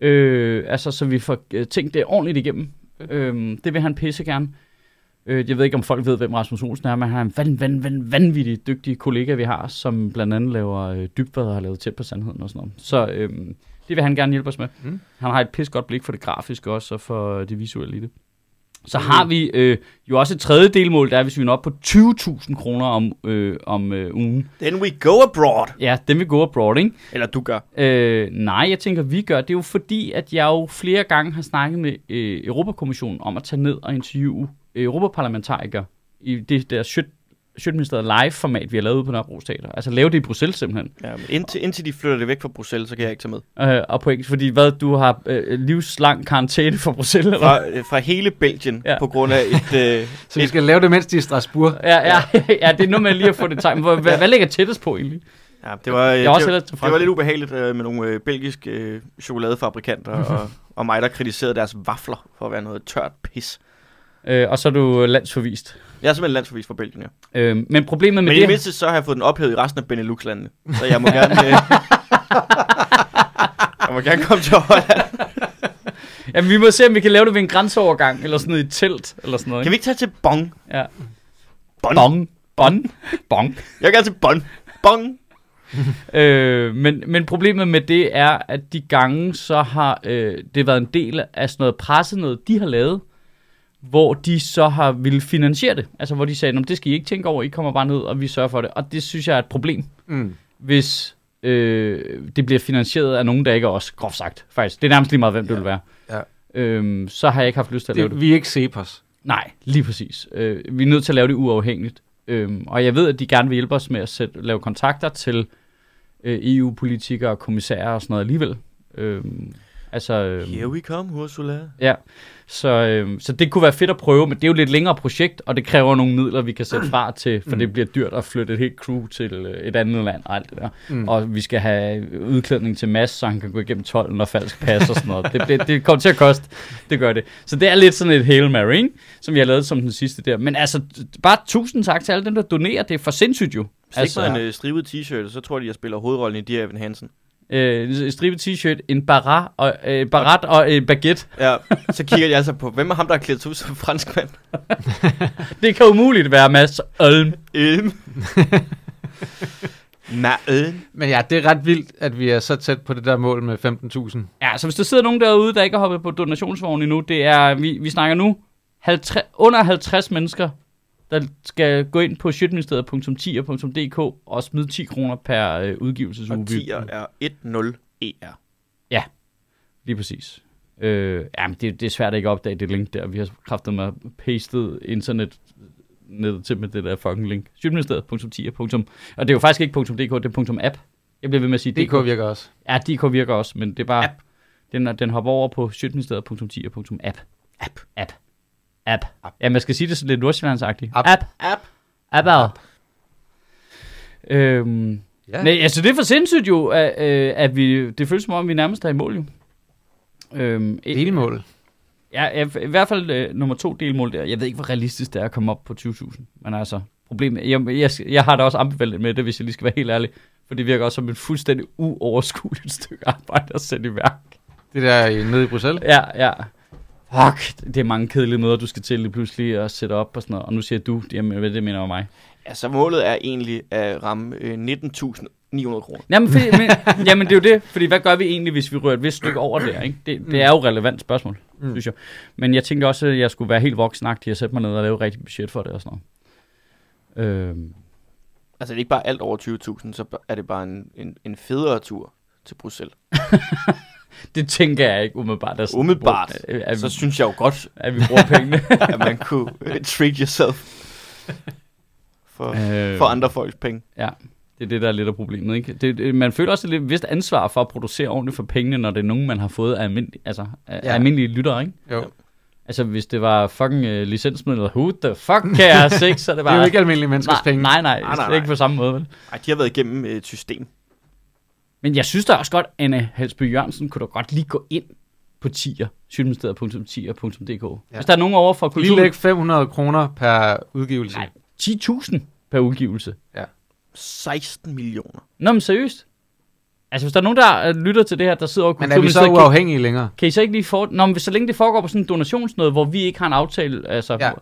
Øh, altså, så vi får øh, tænkt det ordentligt igennem. Øh, det vil han pisse gerne. Øh, jeg ved ikke, om folk ved, hvem Rasmus Olsen er, men han er en van, van, van, vanvittig dygtig kollega, vi har, som blandt andet laver øh, dybvad og har lavet tæt på sandheden og sådan noget. Så øh, det vil han gerne hjælpe os med. Mm. Han har et pis godt blik for det grafiske også, og for det visuelle i det. Så har vi øh, jo også et tredje delmål, der er, hvis vi når op på 20.000 kroner om, øh, om øh, ugen. Then we go abroad. Ja, den vil gå abroad, ikke? Eller du gør. Øh, nej, jeg tænker, vi gør. Det er jo fordi, at jeg jo flere gange har snakket med øh, Europakommissionen om at tage ned og interviewe europaparlamentarikere i det der Sjøtministeriet live-format, vi har lavet ude på Nørrebro Teater. Altså lave det i Bruxelles simpelthen. Ja, men indtil, indtil de flytter det væk fra Bruxelles, så kan jeg ikke tage med. Øh, og på engelsk, fordi hvad, du har øh, livslang karantæne for Bruxelles, eller? Fra, øh, fra hele Belgien, Ja. ja. på grund af et... Øh, Så vi skal lave det, mens de er i Strasbourg. Ja, ja, ja, det er noget med lige at få det tegn. Hvad, hvad, hvad ligger tættest på egentlig? ja, det var, øh, Jeg er også det, det var lidt ubehageligt øh, med nogle øh, belgiske øh, chokoladefabrikanter og, og mig, der kritiserede deres vafler for at være noget tørt pis. Øh, og så er du landsforvist. Jeg er simpelthen landsforvist fra Belgien, ja. Øh, men problemet med Men i det det... mindste, så har jeg fået den ophævet i resten af Benelux-landene. Så jeg må gerne... Øh, jeg må gerne komme til Holland. Jamen, vi må se, om vi kan lave det ved en grænseovergang, eller sådan noget i et telt, eller sådan noget. Kan vi ikke tage til Bonn? Ja. Bonn. Bong. Bong. Bong. Jeg gerne til Bonn. Bonn. øh, men, men problemet med det er, at de gange, så har øh, det været en del af sådan noget presse, noget de har lavet, hvor de så har ville finansiere det. Altså, hvor de sagde, "Nå, men det skal I ikke tænke over, I kommer bare ned, og vi sørger for det. Og det synes jeg er et problem. Mm. hvis øh, det bliver finansieret af nogen, der ikke er os, groft sagt. Faktisk. Det er nærmest lige meget, hvem det vil være. Ja. Øhm, så har jeg ikke haft lyst til at lave det. det. Vi er ikke Cepos. Nej, lige præcis. Øh, vi er nødt til at lave det uafhængigt. Øhm, og jeg ved, at de gerne vil hjælpe os med at sætte, lave kontakter til øh, EU-politikere og kommissærer og sådan noget alligevel. Øhm, altså, øhm, Here we come, Ursula. Ja, så, øh, så det kunne være fedt at prøve, men det er jo et lidt længere projekt, og det kræver nogle midler, vi kan sætte fra til, for Mm. det bliver dyrt at flytte et helt crew til øh, et andet land og alt det der. Mm. Og vi skal have udklædning til Mads, så han kan gå igennem 12 og falsk pas og sådan noget. Det, det, det kommer til at koste, det gør det. Så det er lidt sådan et Hail Mary, ikke? som vi har lavet som den sidste der. Men altså, bare tusind tak til alle dem, der donerer. Det er for sindssygt jo. Stik altså, en øh, stribet t-shirt, så tror de, jeg spiller hovedrollen i Dear Evan Hansen. Øh, en stribet t-shirt, en barat og, øh, barat og en baguette. Ja, så kigger de altså på, hvem er ham, der har klædt sig ud som franskmand? Det kan umuligt være Mads Olm. Øhm. Nej, øh. Men ja, det er ret vildt, at vi er så tæt på det der mål med 15.000. Ja, så hvis der sidder nogen derude, der ikke har hoppet på donationsvognen endnu, det er, vi, vi snakker nu 50, under 50 mennesker, der skal gå ind på sjøtministeriet.10.dk og smide 10 kroner per øh, udgivelsesuge. Og 10'er er 1-0 ER. Lige præcis. Øh, ja, men det, det er svært at ikke opdage det link der. Vi har kraftet med pastet internet nettet til med det der fucking link. Sjøtministeriet.10. Og det er jo faktisk ikke .dk, det er .app. Jeg bliver ved med at sige DK virker også. Ja, DK virker også, men det er bare... App. Den, den hopper over på sjøtministeriet.10.app. App. App. App. Ja, man skal sige det sådan lidt nordsjællandsagtigt. App. App. App. App. App. Øhm, Ja. Nej, altså det er for sindssygt jo, at, øh, at vi, det føles som om, vi nærmest er i mål jo. Øhm, Delmål. Ja, ja, i hvert fald øh, nummer to delmål der. Jeg ved ikke, hvor realistisk det er at komme op på 20.000. Men altså, problemet... Jeg, jeg, jeg har da også ambivalent med det, hvis jeg lige skal være helt ærlig. For det virker også som et fuldstændig uoverskueligt stykke arbejde at sætte i værk. Det der i- nede i Bruxelles. Ja, ja. Fuck, det er mange kedelige møder, du skal til lige pludselig og sætte op og sådan noget. Og nu siger du, jamen, hvad det mener jeg mig. Altså, målet er egentlig at ramme øh, 19.900 kroner. Jamen, fordi, men, jamen, det er jo det. Fordi hvad gør vi egentlig, hvis vi rører et vist stykke over der? Ikke? Det, det er jo et relevant spørgsmål, Mm. mm. synes jeg. Men jeg tænkte også, at jeg skulle være helt voksenagtig og sætte mig ned og lave et rigtigt budget for det og sådan noget. Øhm, Altså, det er ikke bare alt over 20.000, så er det bare en, en, en federe tur til Bruxelles. det tænker jeg ikke umiddelbart. Sådan, Umiddelbart. At, at, Så synes jeg jo godt, at vi bruger pengene. at man kunne øh, treat yourself for, øh, for andre folks penge. Ja, det er det, der er lidt af problemet. Ikke? Det, det, man føler også et lidt vist ansvar for at producere ordentligt for pengene, når det er nogen, man har fået af, almindelig, altså, af Ja. almindelige lyttere. Ikke? Jo. Altså, hvis det var fucking uh, licensmidler, who the fuck kan jeg have sex, så er det Det bare... er jo ikke almindelige menneskers nej, penge. Nej, nej, Nej, nej, nej, ikke nej. på samme måde. Vel? Ej, de har været igennem et system. Men jeg synes da også godt, Anne Halsby Jørgensen kunne da godt lige gå ind på tier, sygdomsministeriet.tier.dk. Ja. Hvis der er nogen over for Lige kultur... læg 500 kroner per udgivelse. Nej, 10.000 per udgivelse. 16 millioner. Nå, men seriøst. Altså, hvis der er nogen, der øh, lytter til det her, der sidder over Men er vi så kan- uafhængige længere? Kan I så ikke lige få... Nå, men hvis- så længe det foregår på sådan en donationsnød, hvor vi ikke har en aftale, altså... Ja. Ja.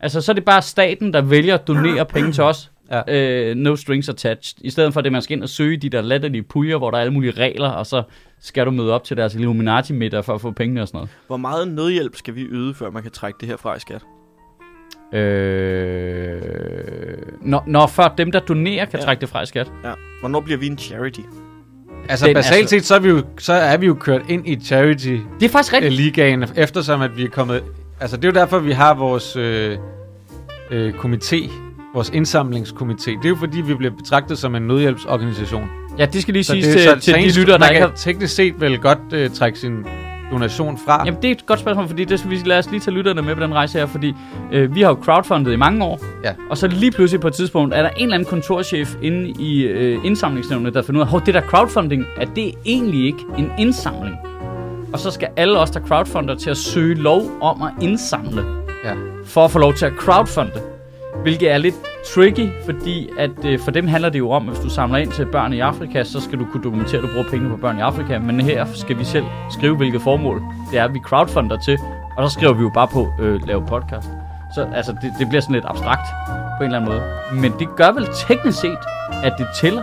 Altså, så er det bare staten, der vælger at donere penge til os. Ja. Øh, no strings attached. I stedet for det, man skal ind og søge de der latterlige puljer, hvor der er alle mulige regler, og så skal du møde op til deres Illuminati-middag for at få pengene og sådan noget. Hvor meget nødhjælp skal vi yde, før man kan trække det her fra i skat? Øh, når, når før dem, der donerer, kan Ja. trække det fra i skat. Ja. Hvornår bliver vi en charity? Altså Den- basalt altså- set, så er, vi jo, så er vi jo kørt ind i charity Det er faktisk rigtigt. ligaen, eftersom at vi er kommet... Altså det er jo derfor, vi har vores øh, øh, komité, vores indsamlingskomité. Det er jo fordi, vi bliver betragtet som en nødhjælpsorganisation. Ja, det skal lige siges til, så til de lyttere, der ikke har... teknisk set vel godt øh, trække sin donation fra. Jamen, det er et godt spørgsmål, fordi det vi lad os lige tage lytterne med på den rejse her, fordi øh, vi har jo crowdfundet i mange år, Ja. og så lige pludselig på et tidspunkt er der en eller anden kontorchef inde i øh, indsamlingsnævnet, der finder ud af, at det der crowdfunding, er det egentlig ikke en indsamling? Og så skal alle os, der crowdfunder, til at søge lov om at indsamle, Ja. for at få lov til at crowdfunde. Hvilket er lidt tricky, fordi at øh, for dem handler det jo om, at hvis du samler ind til børn i Afrika, så skal du kunne dokumentere, at du bruger penge på børn i Afrika. Men her skal vi selv skrive, hvilket formål det er, vi crowdfunder til. Og så skriver vi jo bare på øh, lave podcast. Så altså, det, det bliver sådan lidt abstrakt på en eller anden måde. Men det gør vel teknisk set, at det tæller.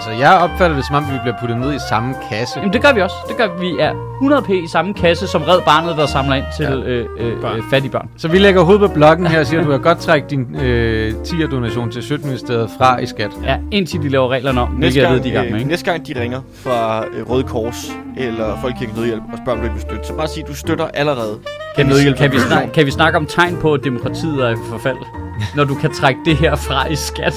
Altså jeg opfatter det som om, vi bliver puttet ned i samme kasse. Jamen det gør vi også. Det gør vi. Vi er 100p i samme kasse som Red Barnet, der samler ind til Ja. øh, øh, Børn. øh, fattige børn. Så vi lægger hovedet på blokken her og siger, at du kan godt trække din øh, 10'er-donation til Sjøtministeriet fra i skat. Ja, indtil de laver reglerne om, Næste gang, ved, de er gang med. øh, Ikke? næste gang de ringer fra øh, Røde Kors eller Folkekirken Nødhjælp og spørger, om du vil støtte, så bare sig, at du støtter allerede. Kan vi, nødhjælp- kan, vi snakke, kan vi snakke om tegn på, at demokratiet er i forfald? Når du kan trække det her fra i skat.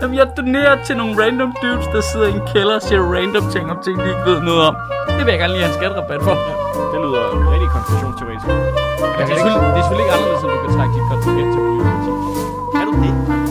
Jamen, jeg donerer til nogle random dudes, der sidder i en kælder og siger random ting om ting, de ikke ved noget om. Det vil jeg gerne lige have en skatterabat for. Ja. Det lyder rigtig konspirationsteoretisk. Det, er selvfølgelig, det er selvfølgelig ikke anderledes, end du kan trække dit kontingent til politik. Kan du det?